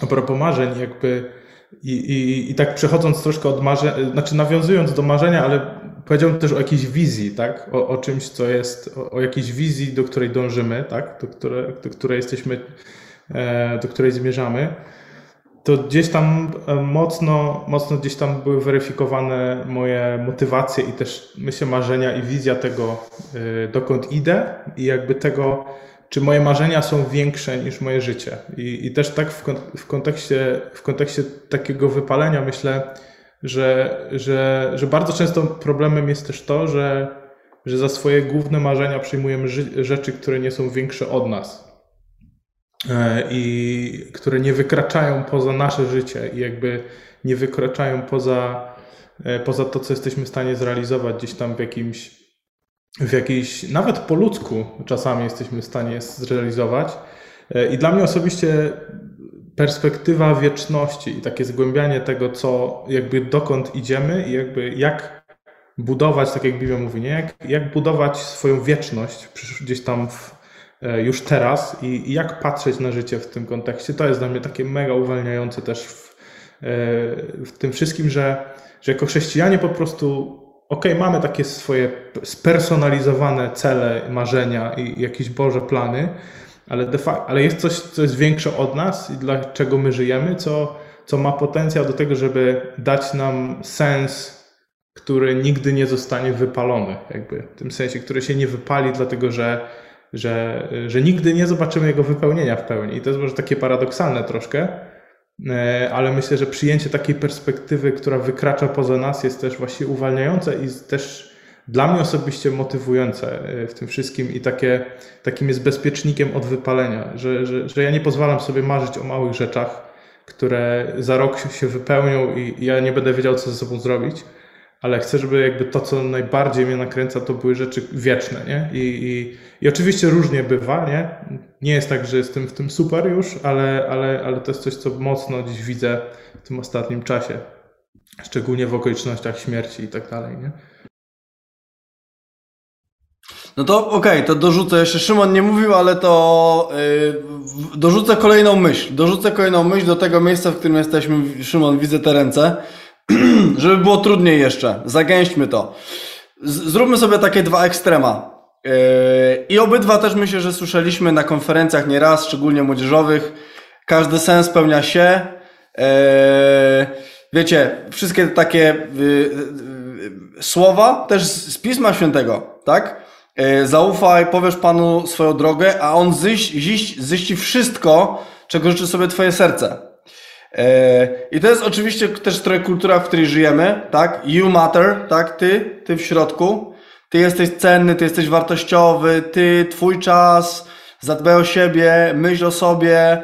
a propos marzeń, jakby i, i, i tak przechodząc troszkę od marzeń, znaczy nawiązując do marzenia, ale powiedziałbym też o jakiejś wizji, tak? O, o czymś, co jest, o, o, jakiejś wizji, do której dążymy, tak? Do, które, do której jesteśmy, e, do której zmierzamy. To gdzieś tam e, mocno, mocno gdzieś tam były weryfikowane moje motywacje i też myślę marzenia i wizja tego, e, dokąd idę i jakby tego, czy moje marzenia są większe niż moje życie. I, i też tak w, w, kontekście, w kontekście takiego wypalenia myślę, że, że, że bardzo często problemem jest też to, że, że za swoje główne marzenia przyjmujemy rzeczy, które nie są większe od nas i które nie wykraczają poza nasze życie i jakby nie wykraczają poza, e, poza to, co jesteśmy w stanie zrealizować gdzieś tam w jakimś, w jakiejś, nawet po ludzku czasami jesteśmy w stanie zrealizować. E, I dla mnie osobiście perspektywa wieczności i takie zgłębianie tego, co jakby dokąd idziemy i jakby jak budować, tak jak Biblia mówi, nie? Jak, jak budować swoją wieczność gdzieś tam w, e, już teraz i, jak patrzeć na życie w tym kontekście, to jest dla mnie takie mega uwalniające też w, e, w tym wszystkim, że, że jako chrześcijanie po prostu ok, mamy takie swoje spersonalizowane cele, marzenia i jakieś Boże plany, ale, facto, ale jest coś, co jest większe od nas i dlaczego my żyjemy, co, co ma potencjał do tego, żeby dać nam sens, który nigdy nie zostanie wypalony, jakby w tym sensie, który się nie wypali, dlatego że, że, że nigdy nie zobaczymy jego wypełnienia w pełni. I to jest może takie paradoksalne troszkę, e, ale myślę, że przyjęcie takiej perspektywy, która wykracza poza nas, jest też właśnie uwalniające i też dla mnie osobiście motywujące e, w tym wszystkim i takie, takim jest bezpiecznikiem od wypalenia, że, że, że ja nie pozwalam sobie marzyć o małych rzeczach, które za rok się wypełnią i ja nie będę wiedział, co ze sobą zrobić, ale chcę, żeby jakby to, co najbardziej mnie nakręca, to były rzeczy wieczne, nie? I, i, i oczywiście różnie bywa, nie? Nie jest tak, że jestem w tym super już, ale, ale, ale to jest coś, co mocno dziś widzę w tym ostatnim czasie, szczególnie w okolicznościach śmierci i tak dalej, nie? No to okej, okay, to dorzucę. Jeszcze Szymon nie mówił, ale to yy, dorzucę kolejną myśl. Dorzucę kolejną myśl do tego miejsca, w którym jesteśmy. Szymon, widzę te ręce. [CLEARS THROAT] Żeby było trudniej jeszcze. Zagęśćmy to. Zróbmy sobie takie dwa ekstrema. Yy, I obydwa też myślę, że słyszeliśmy na konferencjach nieraz, szczególnie młodzieżowych. Każdy sens spełnia się. Yy, wiecie, wszystkie takie yy, słowa też z Pisma Świętego, tak? Zaufaj, powiesz Panu swoją drogę, a On ziści, ziści wszystko, czego życzy sobie Twoje serce. E, I to jest oczywiście też trochę kultura, w której żyjemy, tak? You matter, tak? Ty, ty w środku. Ty jesteś cenny, ty jesteś wartościowy, ty, twój czas, zadbaj o siebie, myśl o sobie,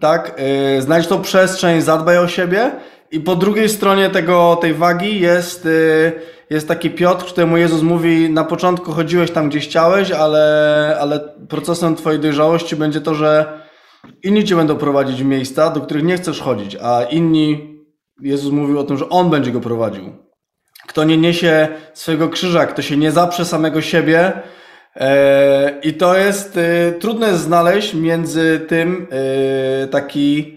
tak? E, znajdź tą przestrzeń, zadbaj o siebie. I po drugiej stronie tego, tej wagi jest jest taki Piotr, któremu Jezus mówi, na początku chodziłeś tam, gdzie chciałeś, ale, ale procesem twojej dojrzałości będzie to, że inni cię będą prowadzić w miejsca, do których nie chcesz chodzić, a inni, Jezus mówił o tym, że On będzie go prowadził. Kto nie niesie swojego krzyża, kto się nie zaprze samego siebie, e, i to jest e, trudne znaleźć między tym e, taki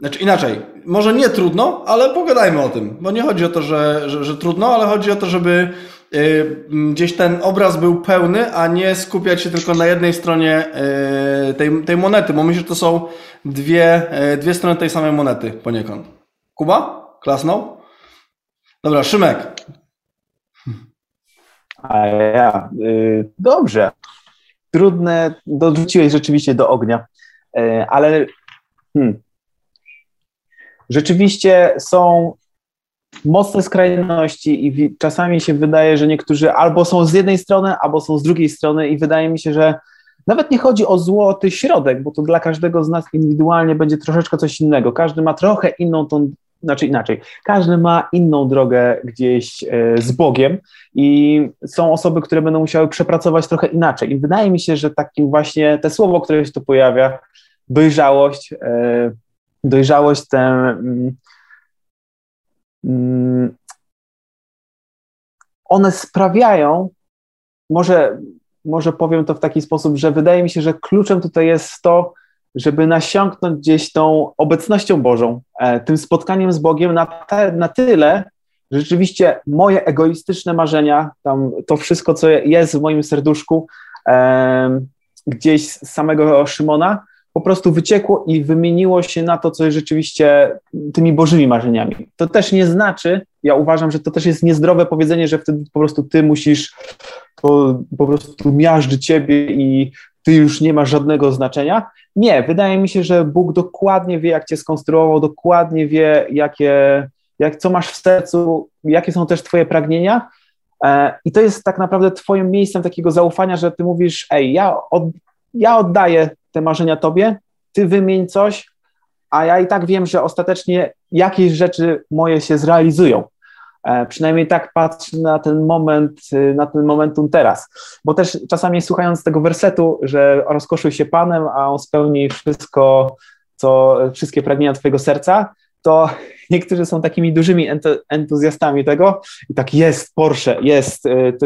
znaczy inaczej, może nie trudno, ale pogadajmy o tym, bo nie chodzi o to, że, że, że trudno, ale chodzi o to, żeby gdzieś ten obraz był pełny, a nie skupiać się tylko na jednej stronie y, tej, tej monety, bo myślę, że to są dwie, y, dwie strony tej samej monety poniekąd. Kuba? Klasnął? Dobra, Szymek. A ja, y, dobrze. Trudne, dorzuciłeś rzeczywiście do ognia, y, ale hmm, rzeczywiście są mocne skrajności i czasami się wydaje, że niektórzy albo są z jednej strony, albo są z drugiej strony i wydaje mi się, że nawet nie chodzi o złoty środek, bo to dla każdego z nas indywidualnie będzie troszeczkę coś innego. Każdy ma trochę inną tą, znaczy inaczej, każdy ma inną drogę gdzieś e, z Bogiem i są osoby, które będą musiały przepracować trochę inaczej. I wydaje mi się, że takim właśnie te słowo, które się tu pojawia, dojrzałość, e, dojrzałość, mm, mm, one sprawiają, może, może powiem to w taki sposób, że wydaje mi się, że kluczem tutaj jest to, żeby nasiąknąć gdzieś tą obecnością Bożą, e, tym spotkaniem z Bogiem na, te, na tyle, że rzeczywiście moje egoistyczne marzenia, tam to wszystko, co jest w moim serduszku, e, gdzieś z samego Szymona, po prostu wyciekło i wymieniło się na to, co jest rzeczywiście tymi bożymi marzeniami. To też nie znaczy, ja uważam, że to też jest niezdrowe powiedzenie, że wtedy po prostu ty musisz po, po prostu miażdży ciebie i ty już nie masz żadnego znaczenia. Nie, wydaje mi się, że Bóg dokładnie wie, jak cię skonstruował, dokładnie wie, jakie, jak, co masz w sercu, jakie są też twoje pragnienia. E, I to jest tak naprawdę twoim miejscem takiego zaufania, że ty mówisz, ej, ja, od, ja oddaję te marzenia tobie, ty wymień coś, a ja i tak wiem, że ostatecznie jakieś rzeczy moje się zrealizują. E, przynajmniej tak patrzę na ten moment, y, na ten momentum teraz. Bo też czasami słuchając tego wersetu, że rozkoszuj się Panem, a On spełni wszystko, co, wszystkie pragnienia Twojego serca, to [LAUGHS] niektórzy są takimi dużymi entuzjastami tego i tak jest Porsche, jest y,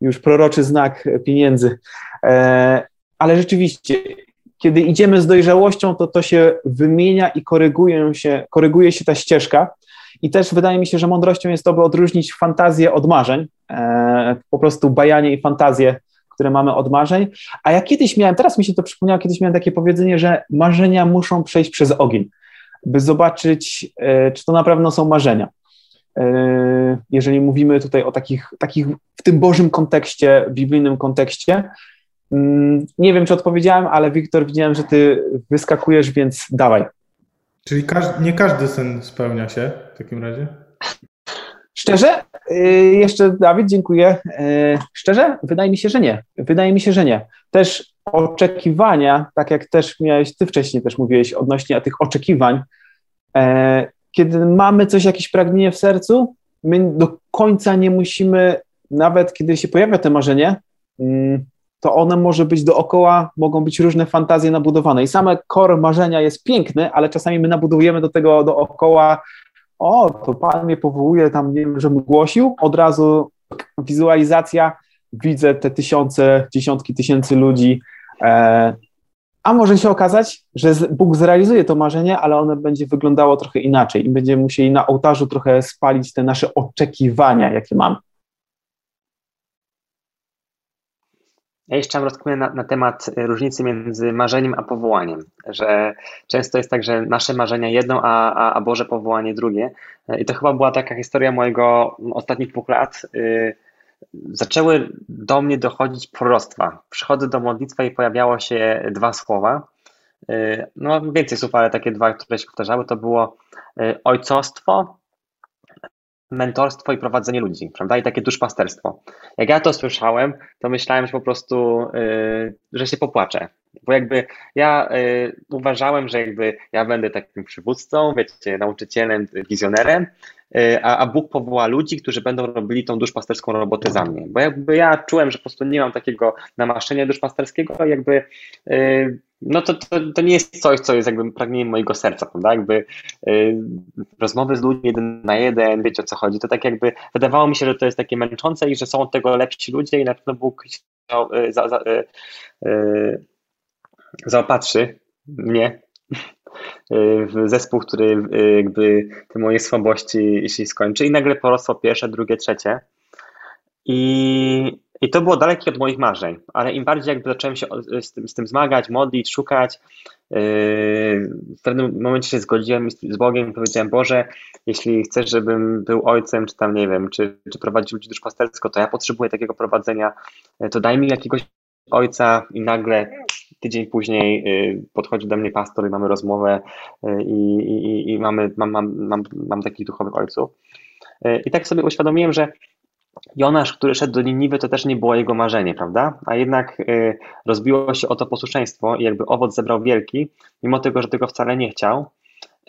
już proroczy znak pieniędzy. E, ale rzeczywiście kiedy idziemy z dojrzałością, to to się wymienia i koryguje się, koryguje się ta ścieżka. I też wydaje mi się, że mądrością jest to, by odróżnić fantazję od marzeń, e, po prostu bajanie i fantazję, które mamy od marzeń. A ja kiedyś miałem, teraz mi się to przypomniało, kiedyś miałem takie powiedzenie, że marzenia muszą przejść przez ogień, by zobaczyć, e, czy to na pewno są marzenia. jeżeli mówimy tutaj o takich, takich w tym Bożym kontekście, biblijnym kontekście. Mm, nie wiem, czy odpowiedziałem, ale Wiktor, widziałem, że ty wyskakujesz, więc dawaj. Czyli każdy, nie każdy sen spełnia się w takim razie? Szczerze? Y, jeszcze Dawid, dziękuję. Y, szczerze? Wydaje mi się, że nie. Wydaje mi się, że nie. Też oczekiwania, tak jak też miałeś, ty wcześniej też mówiłeś odnośnie tych oczekiwań, e, kiedy mamy coś, jakieś pragnienie w sercu, my do końca nie musimy, nawet kiedy się pojawia to marzenie, mm, to one może być dookoła, mogą być różne fantazje nabudowane. I same core marzenia jest piękny, ale czasami my nabudujemy do tego dookoła, o, to Pan mnie powołuje tam, nie wiem, żebym głosił, od razu wizualizacja, widzę te tysiące, dziesiątki tysięcy ludzi, e, a może się okazać, że Bóg zrealizuje to marzenie, ale ono będzie wyglądało trochę inaczej i będziemy musieli na ołtarzu trochę spalić te nasze oczekiwania, jakie mamy. Ja jeszcze mam rozkminę na, na, temat różnicy między marzeniem a powołaniem, że często jest tak, że nasze marzenia jedno, a, a, a Boże powołanie drugie. I to chyba była taka historia mojego ostatnich dwóch lat. Y, zaczęły do mnie dochodzić proroctwa. Przychodzę do modlitwy i pojawiało się dwa słowa. Y, no więcej słów, ale takie dwa, które się powtarzały, to było y, ojcostwo mentorstwo i prowadzenie ludzi, prawda? I takie duszpasterstwo. Jak ja to słyszałem, to myślałem, że po prostu, yy, że się popłaczę. Bo jakby ja yy, uważałem, że jakby ja będę takim przywódcą, wiecie, nauczycielem, wizjonerem, yy, a, a Bóg powoła ludzi, którzy będą robili tą duszpasterską robotę za mnie. Bo jakby ja czułem, że po prostu nie mam takiego namaszczenia duszpasterskiego, jakby yy, no to, to, to nie jest coś, co jest jakby pragnieniem mojego serca, prawda? Jakby y, rozmowy z ludźmi jeden na jeden, wiecie o co chodzi, to tak jakby wydawało mi się, że to jest takie męczące i że są od tego lepsi ludzie i na pewno Bóg y, za, y, y, zaopatrzy mnie [LAUGHS] y, w zespół, który y, jakby te moje słabości się skończy. I nagle porosło pierwsze, drugie, trzecie. I i to było dalekie od moich marzeń, ale im bardziej jakby zacząłem się z tym, z tym zmagać, modlić, szukać, yy, w pewnym momencie się zgodziłem z Bogiem i powiedziałem, Boże, jeśli chcesz, żebym był ojcem, czy tam nie wiem, czy, czy prowadził ludzi duszpastersko, to ja potrzebuję takiego prowadzenia, yy, to daj mi jakiegoś ojca i nagle tydzień później yy, podchodzi do mnie pastor i mamy rozmowę i, i, i mamy, mam, mam, mam, mam takich duchowych ojców. I tak sobie uświadomiłem, że Jonasz, który szedł do Niniwy, to też nie było jego marzenie, prawda? A jednak y, rozbiło się o to posłuszeństwo i jakby owoc zebrał wielki, mimo tego, że tego wcale nie chciał.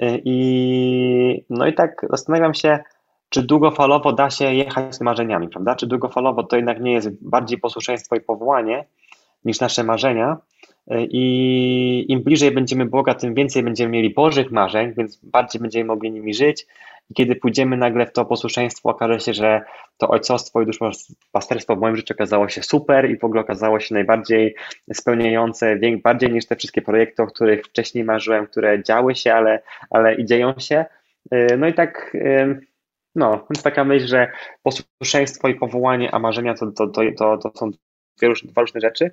Y, I no i tak zastanawiam się, czy długofalowo da się jechać z marzeniami, prawda? Czy długofalowo to jednak nie jest bardziej posłuszeństwo i powołanie niż nasze marzenia? Y, I im bliżej będziemy Boga, tym więcej będziemy mieli Bożych marzeń, więc bardziej będziemy mogli nimi żyć, i kiedy pójdziemy nagle w to posłuszeństwo, okaże się, że to ojcostwo i duszpasterstwo w moim życiu okazało się super i w ogóle okazało się najbardziej spełniające, bardziej niż te wszystkie projekty, o których wcześniej marzyłem, które działy się, ale, ale i dzieją się. Y, no i tak, y, no, więc taka myśl, że posłuszeństwo i powołanie, a marzenia to, to, to, to, to są dwie różne, dwa różne rzeczy.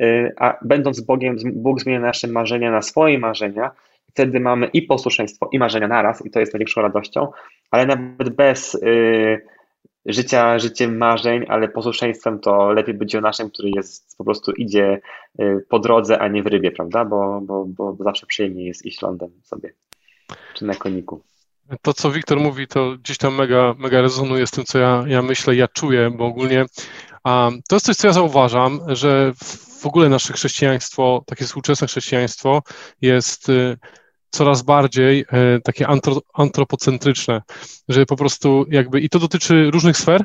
Y, a będąc Bogiem, Bóg zmienia nasze marzenia na swoje marzenia wtedy mamy i posłuszeństwo, i marzenia naraz, i to jest największą radością, ale nawet bez y, życia życiem marzeń, ale posłuszeństwem to lepiej być naszym, który jest po prostu idzie y, po drodze, a nie w rybie, prawda? Bo, bo, bo zawsze przyjemnie jest iść lądem sobie, czy na koniku. To, co Wiktor mówi, to gdzieś tam mega, mega rezonuje z tym, co ja, ja myślę, ja czuję, bo ogólnie um, to jest coś, co ja zauważam, że w ogóle nasze chrześcijaństwo, takie współczesne chrześcijaństwo jest y, coraz bardziej e, takie antropocentryczne, że po prostu jakby, i to dotyczy różnych sfer,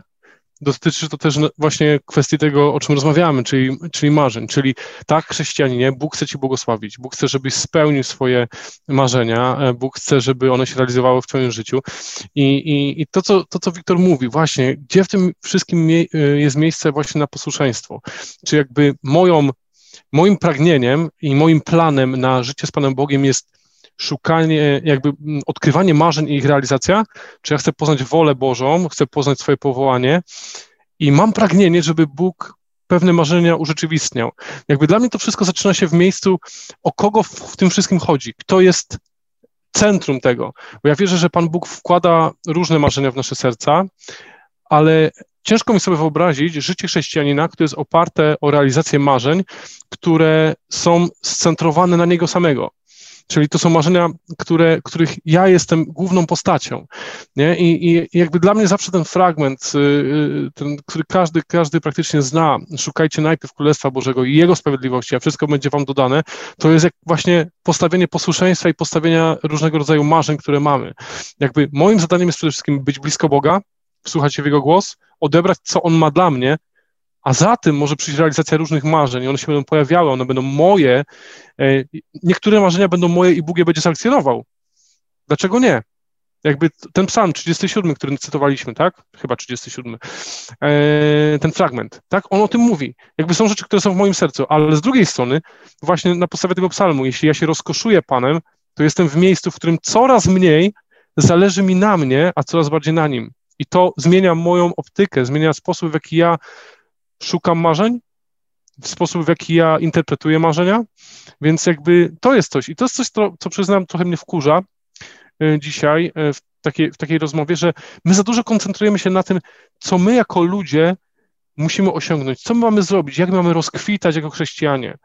dotyczy to też właśnie kwestii tego, o czym rozmawiamy, czyli, czyli marzeń, czyli tak, chrześcijaninie, Bóg chce Ci błogosławić, Bóg chce, żebyś spełnił swoje marzenia, e, Bóg chce, żeby one się realizowały w Twoim życiu. I, i, i to, co, to, co Wiktor mówi, właśnie, gdzie w tym wszystkim mie e, jest miejsce właśnie na posłuszeństwo, czy jakby moją, moim pragnieniem i moim planem na życie z Panem Bogiem jest szukanie, jakby mm, odkrywanie marzeń i ich realizacja, czy ja chcę poznać wolę Bożą, chcę poznać swoje powołanie i mam pragnienie, żeby Bóg pewne marzenia urzeczywistniał. Jakby dla mnie to wszystko zaczyna się w miejscu, o kogo w, w tym wszystkim chodzi, kto jest centrum tego. Bo ja wierzę, że Pan Bóg wkłada różne marzenia w nasze serca, ale ciężko mi sobie wyobrazić życie chrześcijanina, które jest oparte o realizację marzeń, które są scentrowane na niego samego. Czyli to są marzenia, które, których ja jestem główną postacią. Nie? I, I jakby dla mnie zawsze ten fragment, y, y, ten, który każdy, każdy praktycznie zna, szukajcie najpierw Królestwa Bożego i Jego sprawiedliwości, a wszystko będzie wam dodane, to jest jak właśnie postawienie posłuszeństwa i postawienia różnego rodzaju marzeń, które mamy. Jakby moim zadaniem jest przede wszystkim być blisko Boga, wsłuchać się w Jego głos, odebrać, co On ma dla mnie, a za tym może przyjść realizacja różnych marzeń, one się będą pojawiały, one będą moje. E, niektóre marzenia będą moje i Bóg je będzie sankcjonował. Dlaczego nie? Jakby ten psalm 37, który cytowaliśmy, tak? Chyba 37, e, ten fragment, tak? On o tym mówi. Jakby są rzeczy, które są w moim sercu, ale z drugiej strony, właśnie na podstawie tego psalmu, jeśli ja się rozkoszuję Panem, to jestem w miejscu, w którym coraz mniej zależy mi na mnie, a coraz bardziej na Nim. I to zmienia moją optykę, zmienia sposób, w jaki ja szukam marzeń, w sposób, w jaki ja interpretuję marzenia, więc jakby to jest coś. I to jest coś, co, co przyznam, trochę mnie wkurza y, dzisiaj y, w takiej, w takiej rozmowie, że my za dużo koncentrujemy się na tym, co my jako ludzie musimy osiągnąć, co my mamy zrobić, jak mamy rozkwitać jako chrześcijanie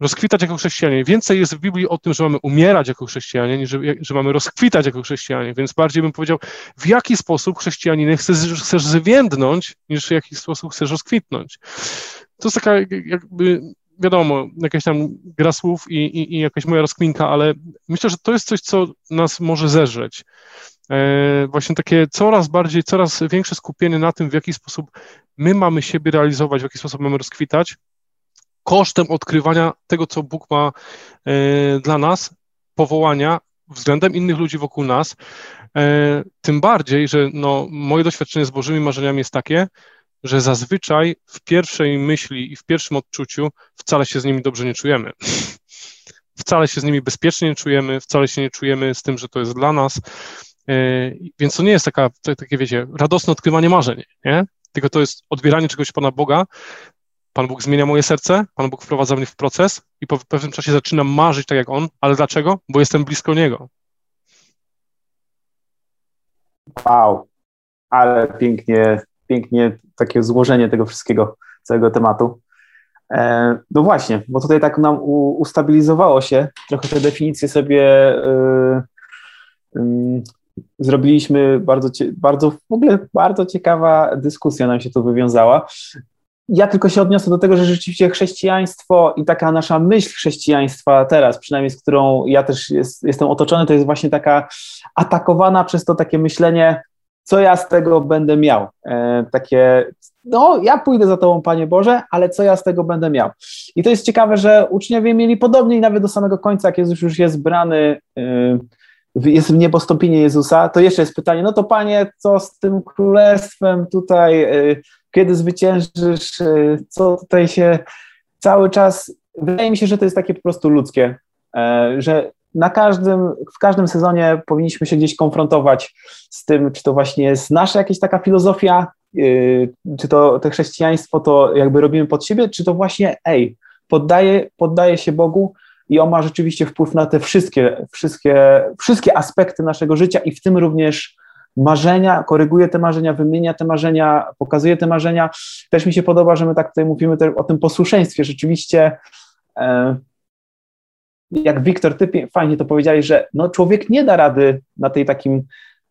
rozkwitać jako chrześcijanie. Więcej jest w Biblii o tym, że mamy umierać jako chrześcijanie, niż że, że mamy rozkwitać jako chrześcijanie, więc bardziej bym powiedział, w jaki sposób chrześcijaniny chcesz, chcesz zwiędnąć, niż w jaki sposób chcesz rozkwitnąć. To jest taka jakby, wiadomo, jakaś tam gra słów i, i, i jakaś moja rozkminka, ale myślę, że to jest coś, co nas może zeżreć. E, właśnie takie coraz bardziej, coraz większe skupienie na tym, w jaki sposób my mamy siebie realizować, w jaki sposób mamy rozkwitać, kosztem odkrywania tego, co Bóg ma e, dla nas, powołania względem innych ludzi wokół nas. E, tym bardziej, że no, moje doświadczenie z Bożymi marzeniami jest takie, że zazwyczaj w pierwszej myśli i w pierwszym odczuciu wcale się z nimi dobrze nie czujemy. [LAUGHS] Wcale się z nimi bezpiecznie nie czujemy, wcale się nie czujemy z tym, że to jest dla nas. E, więc to nie jest taka, takie, wiecie, radosne odkrywanie marzeń, nie? Tylko to jest odbieranie czegoś Pana Boga, Pan Bóg zmienia moje serce, Pan Bóg wprowadza mnie w proces i po pewnym czasie zaczynam marzyć tak jak On, ale dlaczego? Bo jestem blisko Niego. Wow, ale pięknie, pięknie takie złożenie tego wszystkiego, całego tematu. E, no właśnie, bo tutaj tak nam u, ustabilizowało się, trochę te definicje sobie y, y, zrobiliśmy, bardzo, bardzo, w ogóle bardzo ciekawa dyskusja nam się tu wywiązała ja tylko się odniosę do tego, że rzeczywiście chrześcijaństwo i taka nasza myśl chrześcijaństwa teraz, przynajmniej z którą ja też jest, jestem otoczony, to jest właśnie taka atakowana przez to takie myślenie, co ja z tego będę miał. E, takie, no ja pójdę za Tobą, Panie Boże, ale co ja z tego będę miał. I to jest ciekawe, że uczniowie mieli podobnie i nawet do samego końca, jak Jezus już jest brany, e, jest w niebostąpienie Jezusa, to jeszcze jest pytanie, no to Panie, co z tym królestwem tutaj, e, kiedy zwyciężysz, y, co tutaj się cały czas. Wydaje mi się, że to jest takie po prostu ludzkie, e, że na każdym, w każdym sezonie powinniśmy się gdzieś konfrontować z tym, czy to właśnie jest nasza jakaś taka filozofia, y, czy to, to chrześcijaństwo to jakby robimy pod siebie, czy to właśnie, ej, poddaje, poddaje się Bogu i on ma rzeczywiście wpływ na te wszystkie, wszystkie, wszystkie aspekty naszego życia i w tym również marzenia, koryguje te marzenia, wymienia te marzenia, pokazuje te marzenia. Też mi się podoba, że my tak tutaj mówimy o tym posłuszeństwie. Rzeczywiście, e, jak Wiktor, ty fajnie to powiedziałeś, że no, człowiek nie da rady na tej takim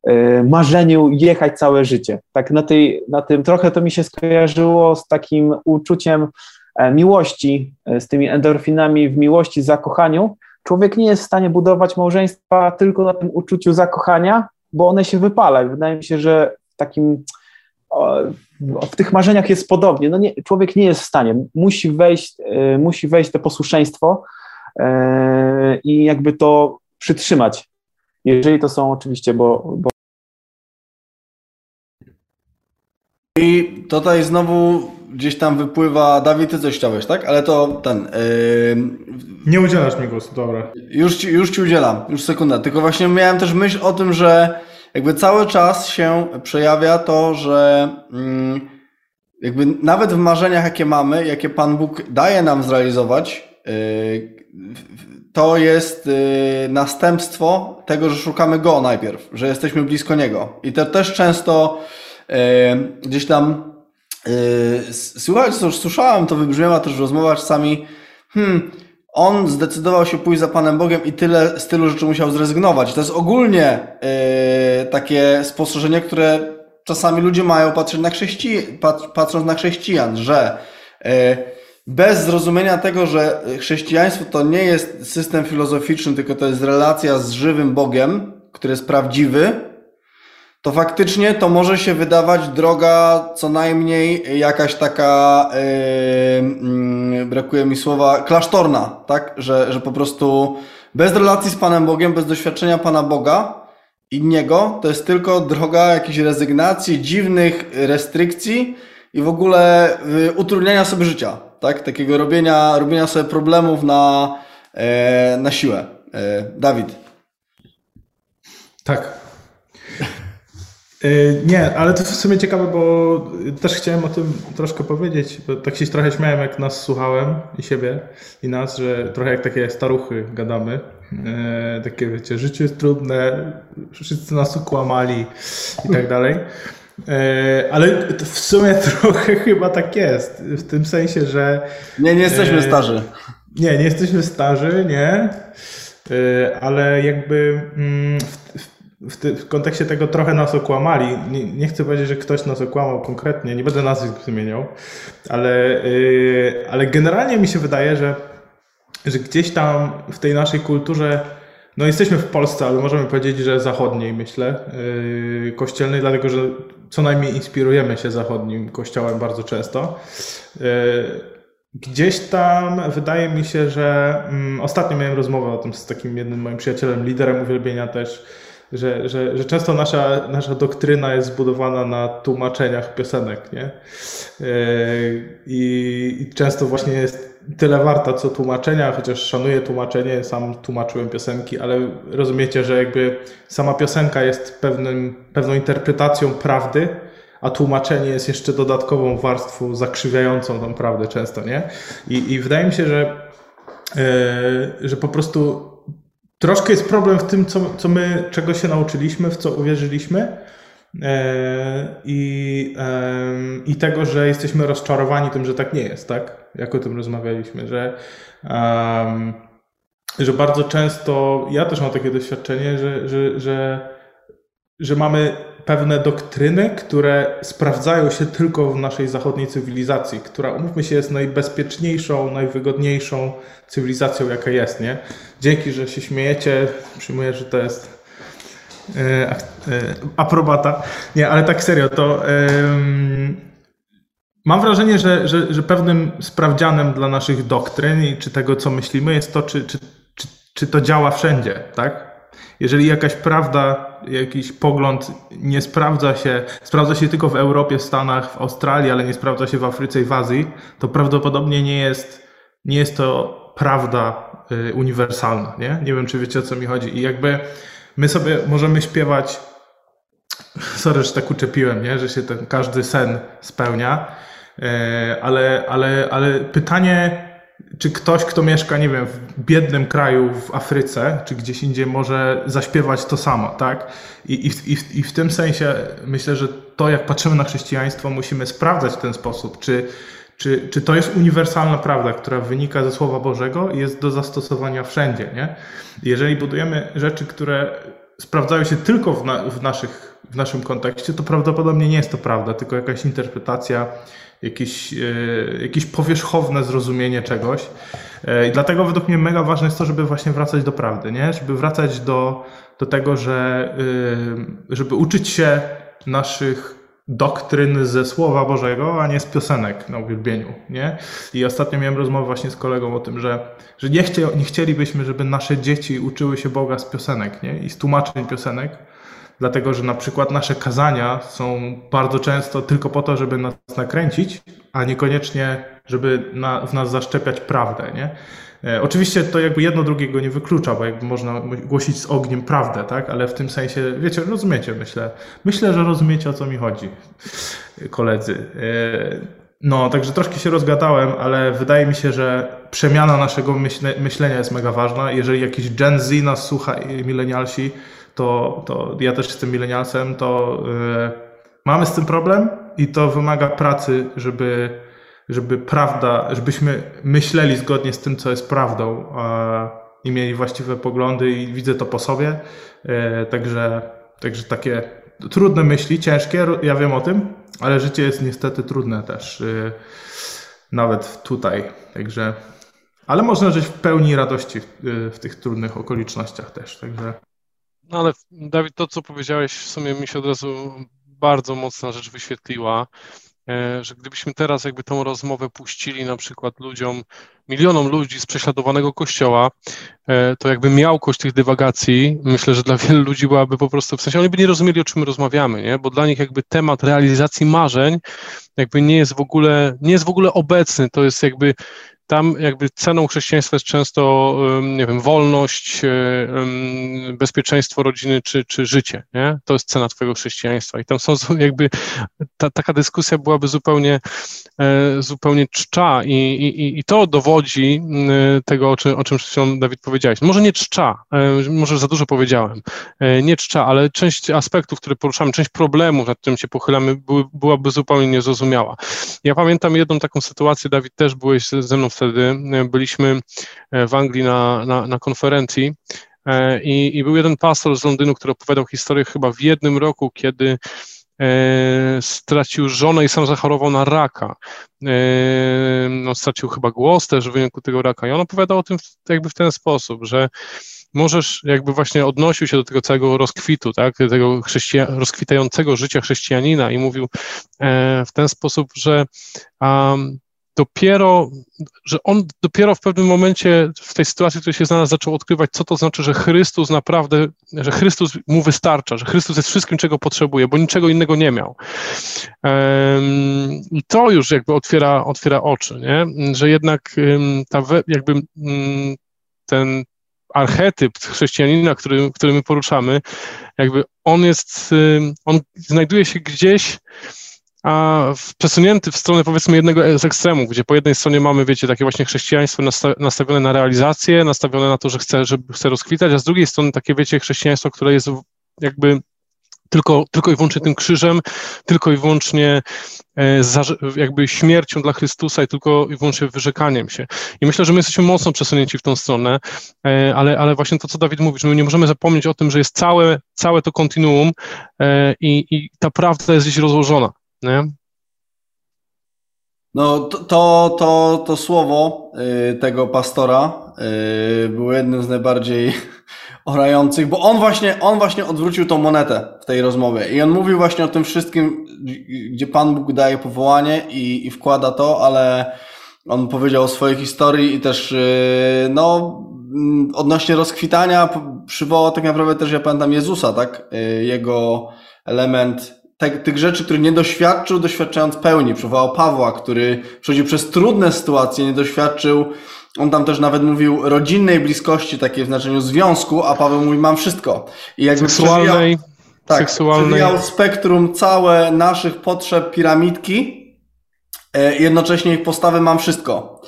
e, marzeniu jechać całe życie. Tak na, tej, na tym trochę to mi się skojarzyło z takim uczuciem e, miłości, z tymi endorfinami w miłości, zakochaniu. Człowiek nie jest w stanie budować małżeństwa tylko na tym uczuciu zakochania, bo one się wypala. Wydaje mi się, że w takim w tych marzeniach jest podobnie. No nie, człowiek nie jest w stanie, musi wejść, e, musi wejść to posłuszeństwo e, i jakby to przytrzymać. Jeżeli to są oczywiście, bo, bo I tutaj znowu gdzieś tam wypływa, Dawid, ty coś chciałeś, tak? Ale to ten... Yy... Nie udzielasz mi głosu, dobra. Już ci, już ci udzielam, już sekunda. Tylko właśnie miałem też myśl o tym, że jakby cały czas się przejawia to, że mm, jakby nawet w marzeniach, jakie mamy, jakie Pan Bóg daje nam zrealizować, yy, to jest y, następstwo tego, że szukamy go najpierw, że jesteśmy blisko niego. I to też często y, gdzieś tam y, słychać, słyszałem, to wybrzmiewa też w rozmowach czasami, hmm, on zdecydował się pójść za Panem Bogiem i tyle z tylu rzeczy musiał zrezygnować. To jest ogólnie takie spostrzeżenie, które czasami ludzie mają patrzeć na chrześci patrząc na chrześcijan, że bez zrozumienia tego, że chrześcijaństwo to nie jest system filozoficzny, tylko to jest relacja z żywym Bogiem, który jest prawdziwy, to faktycznie to może się wydawać droga co najmniej jakaś taka, yy, brakuje mi słowa, klasztorna, tak? Że, że po prostu bez relacji z Panem Bogiem, bez doświadczenia Pana Boga i Niego, to jest tylko droga jakiejś rezygnacji, dziwnych restrykcji i w ogóle yy, utrudniania sobie życia tak? Takiego robienia, robienia sobie problemów na, e, na siłę. E, Dawid. Tak. E, nie, ale to w sumie ciekawe, bo też chciałem o tym troszkę powiedzieć, tak się trochę śmiałem, jak nas słuchałem i siebie i nas, że trochę jak takie staruchy gadamy. E, takie wiecie, życie jest trudne, wszyscy nas ukłamali i tak dalej. E, ale w sumie [LAUGHS] trochę chyba tak jest. W tym sensie, że. Nie, nie jesteśmy e, starzy. Nie, nie jesteśmy starzy, nie. Ale jakby mm, w, w, w kontekście tego trochę nas okłamali. Nie, nie, chcę powiedzieć, że ktoś nas okłamał konkretnie, nie będę nazwisk wymieniał, ale, ale generalnie mi się wydaje, że, że gdzieś tam w tej naszej kulturze no jesteśmy w Polsce, ale możemy powiedzieć, że zachodniej, myślę, yy, kościelnej, dlatego że co najmniej inspirujemy się zachodnim kościołem bardzo często. Yy, gdzieś tam wydaje mi się, że mm, ostatnio miałem rozmowę o tym z takim jednym moim przyjacielem, liderem uwielbienia też, że, że, że często nasza, nasza doktryna jest zbudowana na tłumaczeniach piosenek, nie? Yy, I, I często właśnie jest tyle warta co tłumaczenia, chociaż szanuję tłumaczenie, sam tłumaczyłem piosenki, ale rozumiecie, że jakby sama piosenka jest pewnym, pewną interpretacją prawdy, a tłumaczenie jest jeszcze dodatkową warstwą zakrzywiającą tą prawdę często, nie? I, i wydaje mi się, że, yy, że po prostu troszkę jest problem w tym, co, co my, czego się nauczyliśmy, w co uwierzyliśmy, e, i, i tego, że jesteśmy rozczarowani tym, że tak nie jest, tak? Jak o tym rozmawialiśmy, że, że bardzo często, ja też mam takie doświadczenie, że, że, że, że mamy pewne doktryny, które sprawdzają się tylko w naszej zachodniej cywilizacji, która, umówmy się, jest najbezpieczniejszą, najwygodniejszą cywilizacją, jaka jest, nie? Dzięki, że się śmiejecie, przyjmuję, że to jest e, e, aprobata. Nie, ale tak serio, to mam wrażenie, że, że, że pewnym sprawdzianem dla naszych doktryn i czy tego, co myślimy, jest to, czy, czy, czy, czy to działa wszędzie, tak? Jeżeli jakaś prawda, jakiś pogląd nie sprawdza się, sprawdza się tylko w Europie, w Stanach, w Australii, ale nie sprawdza się w Afryce i w Azji, to prawdopodobnie nie jest, nie jest to prawda y, uniwersalna, nie? Nie wiem, czy wiecie o co mi chodzi. I jakby my sobie możemy śpiewać, sorry, że tak uczepiłem, nie? Że się ten każdy sen spełnia, y, ale, ale, ale pytanie, czy ktoś, kto mieszka, nie wiem, w biednym kraju w Afryce, czy gdzieś indziej może zaśpiewać to samo, tak? I, i, i, i w tym sensie myślę, że to, jak patrzymy na chrześcijaństwo, musimy sprawdzać w ten sposób, czy czy, czy to jest uniwersalna prawda, która wynika ze Słowa Bożego i jest do zastosowania wszędzie, nie? Jeżeli budujemy rzeczy, które sprawdzają się tylko w, na, w, naszych, w naszym kontekście, to prawdopodobnie nie jest to prawda, tylko jakaś interpretacja, jakieś, e, jakieś powierzchowne zrozumienie czegoś. E, I dlatego według mnie mega ważne jest to, żeby właśnie wracać do prawdy, nie? Żeby wracać do, do tego, że e, żeby uczyć się naszych doktryn ze Słowa Bożego, a nie z piosenek na uwielbieniu, nie? I ostatnio miałem rozmowę właśnie z kolegą o tym, że, że nie, chcie, nie chcielibyśmy, żeby nasze dzieci uczyły się Boga z piosenek, nie? I z tłumaczeń piosenek, dlatego, że na przykład nasze kazania są bardzo często tylko po to, żeby nas nakręcić, a niekoniecznie, żeby na, w nas zaszczepiać prawdę, nie? E, oczywiście to jakby jedno drugiego nie wyklucza, bo jakby można głosić z ogniem prawdę, tak? Ale w tym sensie, wiecie, rozumiecie, myślę. Myślę, że rozumiecie o co mi chodzi, koledzy. E, no, także troszkę się rozgadałem, ale wydaje mi się, że przemiana naszego myśle, myślenia jest mega ważna. Jeżeli jakiś Gen Z nas słucha milenialsi, to, to ja też jestem milenialsem, to yy, mamy z tym problem i to wymaga pracy, żeby, żeby prawda, żebyśmy myśleli zgodnie z tym, co jest prawdą yy, i mieli właściwe poglądy i widzę to po sobie. Yy, także, także takie trudne myśli, ciężkie, ja wiem o tym, ale życie jest niestety trudne też, y, nawet tutaj. Także, ale można żyć w pełni radości y, w tych trudnych okolicznościach też. Także. No ale Dawid, to co powiedziałeś, w sumie mi się od razu bardzo mocna rzecz wyświetliła. E, że gdybyśmy teraz jakby tą rozmowę puścili na przykład ludziom, milionom ludzi z prześladowanego kościoła, e, to jakby miałkość tych dywagacji, myślę, że dla wielu ludzi byłaby po prostu, w sensie oni by nie rozumieli, o czym rozmawiamy, nie? bo dla nich jakby temat realizacji marzeń jakby nie jest w ogóle, nie jest w ogóle obecny, to jest jakby tam jakby ceną chrześcijaństwa jest często, nie wiem, wolność, e, bezpieczeństwo rodziny czy, czy życie, nie? To jest cena twojego chrześcijaństwa i tam są jakby, ta, taka dyskusja byłaby zupełnie, e, zupełnie czcza i, i, i to dowodzi tego, o czym, o czym Dawid powiedziałeś. Może nie czcza, e, może za dużo powiedziałem, nie czcza, ale część aspektów, które poruszamy, część problemów, nad którym się pochylamy, byłaby zupełnie niezrozumiała. Ja pamiętam jedną taką sytuację, Dawid, też byłeś ze mną w wtedy byliśmy e, w Anglii na, na, na konferencji e, i, i był jeden pastor z Londynu, który opowiadał historię chyba w jednym roku, kiedy E, stracił żonę i sam zachorował na raka. E, no, stracił chyba głos też w wyniku tego raka. I on opowiadał o tym jakby w ten sposób, że możesz, jakby właśnie odnosił się do tego całego rozkwitu, tak, tego chrześcija- rozkwitającego życia chrześcijanina i mówił e, w ten sposób, że um, dopiero, że on dopiero w pewnym momencie w tej sytuacji, w której się znalazł, zaczął odkrywać, co to znaczy, że Chrystus naprawdę, że Chrystus mu wystarcza, że Chrystus jest wszystkim, czego potrzebuje, bo niczego innego nie miał. I to już jakby otwiera, otwiera oczy, nie? że jednak ta jakby ten archetyp chrześcijanina, który, który my poruszamy, jakby on jest, on znajduje się gdzieś a przesunięty w stronę powiedzmy jednego z ekstremów, gdzie po jednej stronie mamy, wiecie, takie właśnie chrześcijaństwo nastawione na realizację, nastawione na to, że chce, żeby chce rozkwitać, a z drugiej strony takie, wiecie, chrześcijaństwo, które jest jakby tylko, tylko i wyłącznie tym krzyżem, tylko i wyłącznie e, jakby śmiercią dla Chrystusa i tylko i wyłącznie wyrzekaniem się. I myślę, że my jesteśmy mocno przesunięci w tą stronę, e, ale, ale właśnie to, co Dawid mówi, że my nie możemy zapomnieć o tym, że jest całe, całe to kontinuum e, i, i ta prawda jest gdzieś rozłożona nie? No to, to, to, to słowo y, tego pastora y, było jednym z najbardziej [LAUGHS] orających, bo on właśnie, on właśnie odwrócił tą monetę w tej rozmowie i on mówił właśnie o tym wszystkim, gdzie Pan Bóg daje powołanie i, i wkłada to, ale on powiedział o swojej historii i też y, no mm, odnośnie rozkwitania przywołał tak naprawdę też, ja pamiętam Jezusa, tak? Jego element te, tych rzeczy, które nie doświadczył, doświadczając pełni. Przywołał Pawła, który przechodził przez trudne sytuacje, nie doświadczył, on tam też nawet mówił rodzinnej bliskości, takiej w znaczeniu związku, a Paweł mówi, mam wszystko. I jakby seksualnej, tak, seksualnej. spektrum całe naszych potrzeb piramidki, e, jednocześnie ich postawy mam wszystko.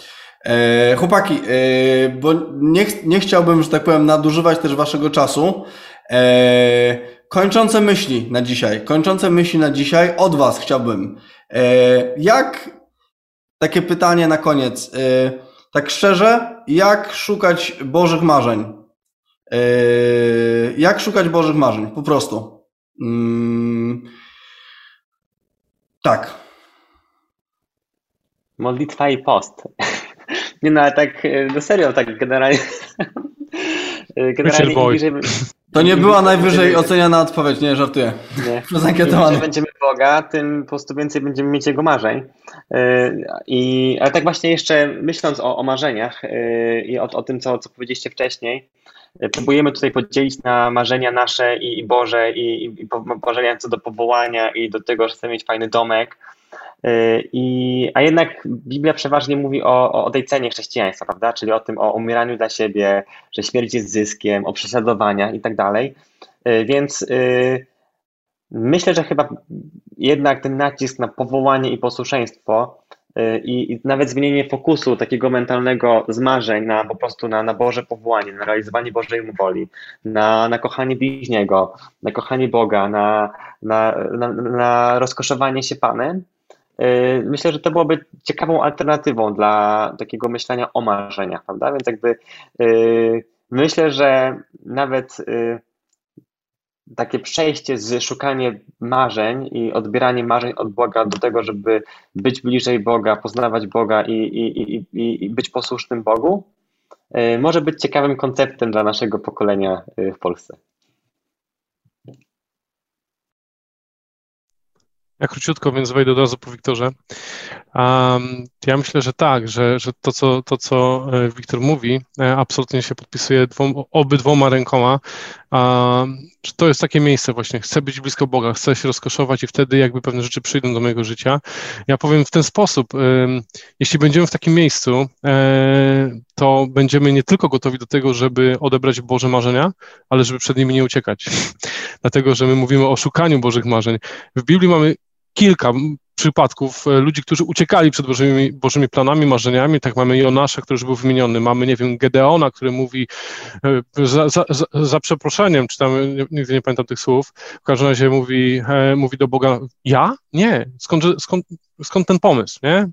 E, chłopaki, e, bo nie, nie chciałbym, że tak powiem, nadużywać też waszego czasu. E, kończące myśli na dzisiaj. Kończące myśli na dzisiaj od Was chciałbym. E, jak, takie pytanie na koniec, e, tak szczerze, jak szukać Bożych marzeń? E, jak szukać Bożych marzeń? Po prostu. Mm, tak. Modlitwa i post. [LAUGHS] Nie no, ale tak, no serio, tak generalnie. Generalnie bliżej, [LAUGHS] to nie była najwyżej oceniana odpowiedź, nie, żartuję. Nie. [LAUGHS] Przez. Im będziemy Boga, tym po prostu więcej będziemy mieć Jego marzeń. Y, I, ale tak właśnie jeszcze myśląc o, o marzeniach y, i o, o tym, co, co powiedzieliście wcześniej, y, próbujemy tutaj podzielić na marzenia nasze i, i Boże, i, i marzenia co do powołania i do tego, że chcemy mieć fajny domek, Y, I, a jednak Biblia przeważnie mówi o, o tej cenie chrześcijaństwa, prawda? Czyli o tym, o umieraniu dla siebie, że śmierć jest zyskiem, o prześladowaniach i tak dalej. Y, więc y, myślę, że chyba jednak ten nacisk na powołanie i posłuszeństwo i, nawet zmienienie fokusu takiego mentalnego z marzeń na po prostu na, na Boże powołanie, na realizowanie Bożej woli, na, na kochanie bliźniego, na kochanie Boga, na, na, na, na rozkoszowanie się Panem, Myślę, że to byłoby ciekawą alternatywą dla takiego myślenia o marzeniach, prawda? Więc jakby yy, myślę, że nawet yy, takie przejście z szukania marzeń i odbieranie marzeń od Boga do tego, żeby być bliżej Boga, poznawać Boga i, i, i, i być posłusznym Bogu, może być ciekawym konceptem dla naszego pokolenia w Polsce. Ja króciutko, więc wejdę od razu po Wiktorze. Um, ja myślę, że tak, że, że to, co, to, co e, Wiktor mówi, e, absolutnie się podpisuje dwom, obydwoma rękoma. Um, że to jest takie miejsce właśnie, chcę być blisko Boga, chcę się rozkoszować i wtedy jakby pewne rzeczy przyjdą do mojego życia. Ja powiem w ten sposób, um, jeśli będziemy w takim miejscu, e, to będziemy nie tylko gotowi do tego, żeby odebrać Boże marzenia, ale żeby przed nimi nie uciekać. [LAUGHS] Dlatego, że my mówimy o szukaniu Bożych marzeń. W Biblii mamy kilka przypadków e, ludzi, którzy uciekali przed Bożymi, Bożymi planami, marzeniami. Tak mamy Jonasza, który już był wymieniony, mamy, nie wiem, Gedeona, który mówi e, za, za, za przeproszeniem, czy tam, nigdy nie pamiętam tych słów, w każdym razie mówi, e, mówi do Boga, ja? Nie, skąd, skąd, skąd ten pomysł, nie?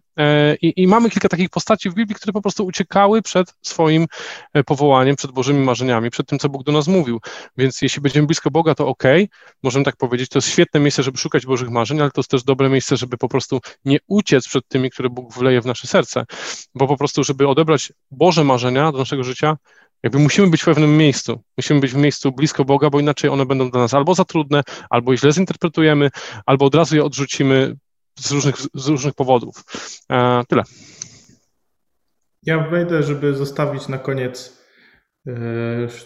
I, I, mamy kilka takich postaci w Biblii, które po prostu uciekały przed swoim powołaniem, przed Bożymi marzeniami, przed tym, co Bóg do nas mówił. Więc jeśli będziemy blisko Boga, to ok, możemy tak powiedzieć, to jest świetne miejsce, żeby szukać Bożych marzeń, ale to jest też dobre miejsce, żeby po prostu nie uciec przed tymi, które Bóg wleje w nasze serce, bo po prostu, żeby odebrać Boże marzenia do naszego życia, jakby musimy być w pewnym miejscu. Musimy być w miejscu blisko Boga, bo inaczej one będą dla nas albo za trudne, albo źle zinterpretujemy, albo od razu je odrzucimy z różnych, z różnych powodów. E, tyle. Ja wejdę, żeby zostawić na koniec e,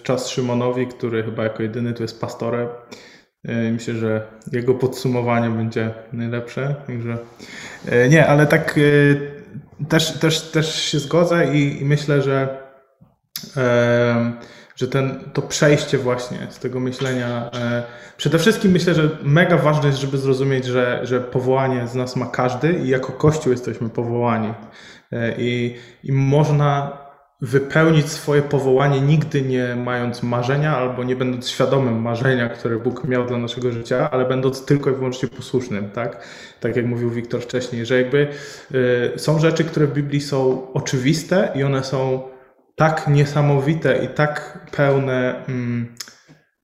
czas Szymonowi, który chyba jako jedyny tu jest pastorem. E, myślę, że jego podsumowanie będzie najlepsze. Także nie, ale tak też, też, też się zgodzę i, i myślę, że, że ten, to przejście właśnie z tego myślenia. Przede wszystkim myślę, że mega ważne jest, żeby zrozumieć, że, że powołanie z nas ma każdy i jako Kościół jesteśmy powołani. I, i można wypełnić swoje powołanie, nigdy nie mając marzenia albo nie będąc świadomym marzenia, które Bóg miał dla naszego życia, ale będąc tylko i wyłącznie posłusznym, tak? Tak jak mówił Wiktor wcześniej, że jakby y, są rzeczy, które w Biblii są oczywiste i one są tak niesamowite i tak pełne mm,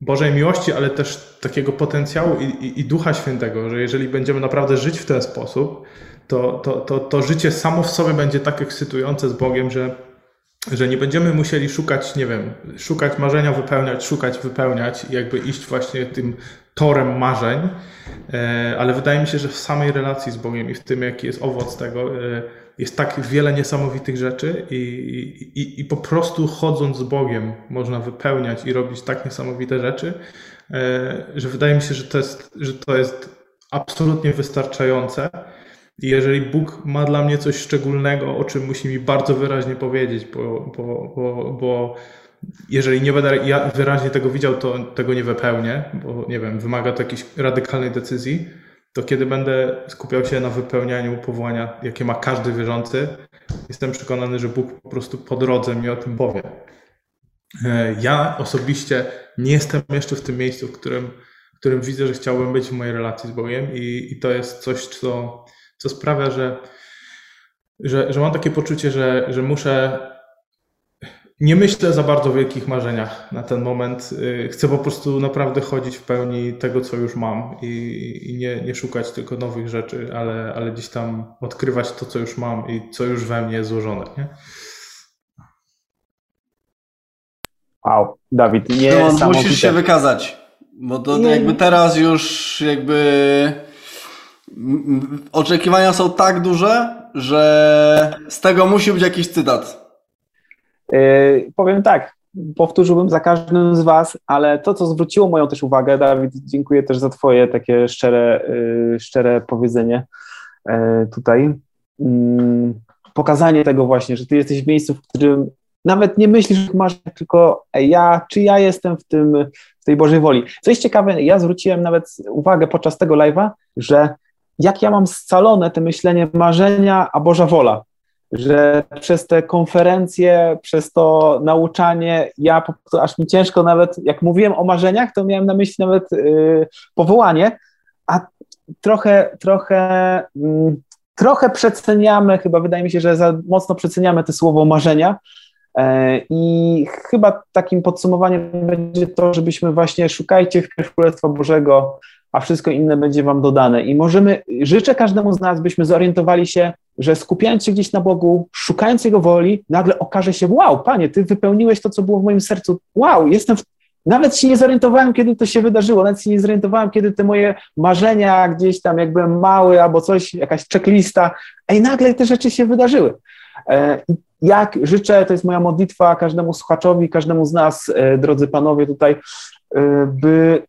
Bożej miłości, ale też takiego potencjału i, i, i Ducha Świętego, że jeżeli będziemy naprawdę żyć w ten sposób, to, to, to, to życie samo w sobie będzie tak ekscytujące z Bogiem, że że nie będziemy musieli szukać, nie wiem, szukać marzenia, wypełniać, szukać, wypełniać i jakby iść właśnie tym torem marzeń, e, ale wydaje mi się, że w samej relacji z Bogiem i w tym, jaki jest owoc tego, e, jest tak wiele niesamowitych rzeczy i, i, i po prostu chodząc z Bogiem można wypełniać i robić tak niesamowite rzeczy, e, że wydaje mi się, że to jest, że to jest absolutnie wystarczające. I jeżeli Bóg ma dla mnie coś szczególnego, o czym musi mi bardzo wyraźnie powiedzieć, bo, bo, bo, bo jeżeli nie będę ja wyraźnie tego widział, to tego nie wypełnię, bo nie wiem, wymaga to jakiejś radykalnej decyzji, to kiedy będę skupiał się na wypełnianiu powołania, jakie ma każdy wierzący, jestem przekonany, że Bóg po prostu po drodze mi o tym powie. E, ja osobiście nie jestem jeszcze w tym miejscu, w którym, w którym widzę, że chciałbym być w mojej relacji z Bogiem i, i to jest coś, co co sprawia, że, że, że mam takie poczucie, że, że muszę. Nie myślę za bardzo o wielkich marzeniach na ten moment. Y, chcę po prostu naprawdę chodzić w pełni tego, co już mam i, i nie, nie szukać tylko nowych rzeczy, ale, ale gdzieś tam odkrywać to, co już mam i co już we mnie jest złożone. Nie? Wow, Dawid, nie. No, musisz się wykazać, bo to nie. jakby teraz już jakby oczekiwania są tak duże, że z tego musi być jakiś cytat. Yy, powiem tak, powtórzyłbym za każdym z Was, ale to, co zwróciło moją też uwagę, Dawid, dziękuję też za Twoje takie szczere, yy, szczere powiedzenie yy, tutaj. Mm, pokazanie tego właśnie, że Ty jesteś w miejscu, w którym nawet nie myślisz, że masz tylko ja, czy ja jestem w tym, w tej Bożej woli. Co jest ciekawe, ja zwróciłem nawet uwagę podczas tego live'a, że jak ja mam scalone te myślenie marzenia, a Boża wola że przez te konferencje, przez to nauczanie, ja po prostu aż mi ciężko nawet, jak mówiłem o marzeniach, to miałem na myśli nawet y, powołanie, a trochę, trochę, y, trochę przeceniamy, chyba wydaje mi się, że za mocno przeceniamy te słowo marzenia. Y, I chyba takim podsumowaniem będzie to, żebyśmy właśnie szukajcie w Królestwa Bożego, a wszystko inne będzie wam dodane. I możemy, życzę każdemu z nas, byśmy zorientowali się, że skupiając się gdzieś na Bogu, szukając Jego woli, nagle okaże się, wow, Panie, Ty wypełniłeś to, co było w moim sercu, wow, jestem w... Nawet się nie zorientowałem, kiedy to się wydarzyło, nawet się nie zorientowałem, kiedy te moje marzenia gdzieś tam, jak byłem mały albo coś, jakaś checklista, ej, nagle te rzeczy się wydarzyły. E, jak życzę, to jest moja modlitwa każdemu słuchaczowi, każdemu z nas, e, drodzy panowie tutaj, e, by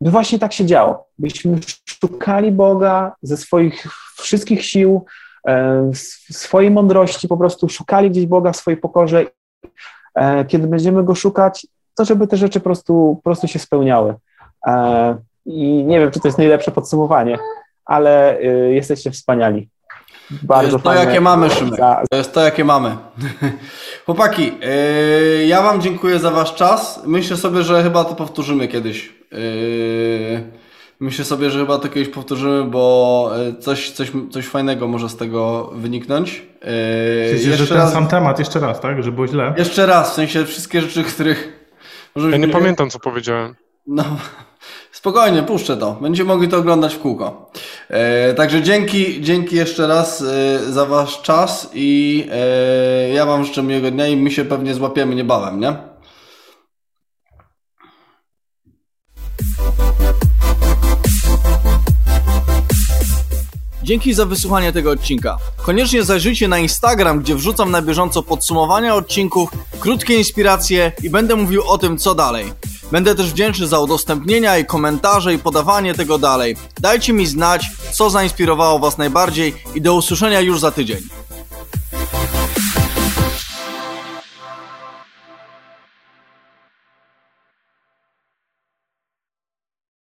by właśnie tak się działo, byśmy szukali Boga ze swoich wszystkich sił, e, swojej mądrości, po prostu szukali gdzieś Boga w swojej pokorze. E, kiedy będziemy Go szukać, to żeby te rzeczy po prostu, po prostu się spełniały. E, I nie wiem, czy to jest najlepsze podsumowanie, ale jesteście wspaniali. Bardzo to jest to, jakie mamy, Szymek. To jest to, jakie mamy. [LAUGHS] Chłopaki, yy, ja Wam dziękuję za Wasz czas. Myślę sobie, że chyba to powtórzymy kiedyś. Yy, myślę sobie, że chyba to kiedyś powtórzymy, bo yy, coś, coś, coś fajnego może z tego wyniknąć. Yy, Czyli, jeszcze że ten raz... sam temat jeszcze raz, tak? Że było źle? Jeszcze raz, w sensie wszystkie rzeczy, których... ja nie pamiętam, co powiedziałem. No, spokojnie, puszczę to. Będziecie mogli to oglądać w kółko. E, także dzięki, dzięki jeszcze raz e, za Wasz czas i e, ja Wam życzę miłego dnia i my się pewnie złapiemy niebawem, nie? Dzięki za wysłuchanie tego odcinka. Koniecznie zajrzyjcie na Instagram, gdzie wrzucam na bieżąco podsumowania odcinków, krótkie inspiracje i będę mówił o tym, co dalej. Będę też wdzięczny za udostępnienia i komentarze i podawanie tego dalej. Dajcie mi znać, co zainspirowało Was najbardziej i do usłyszenia już za tydzień.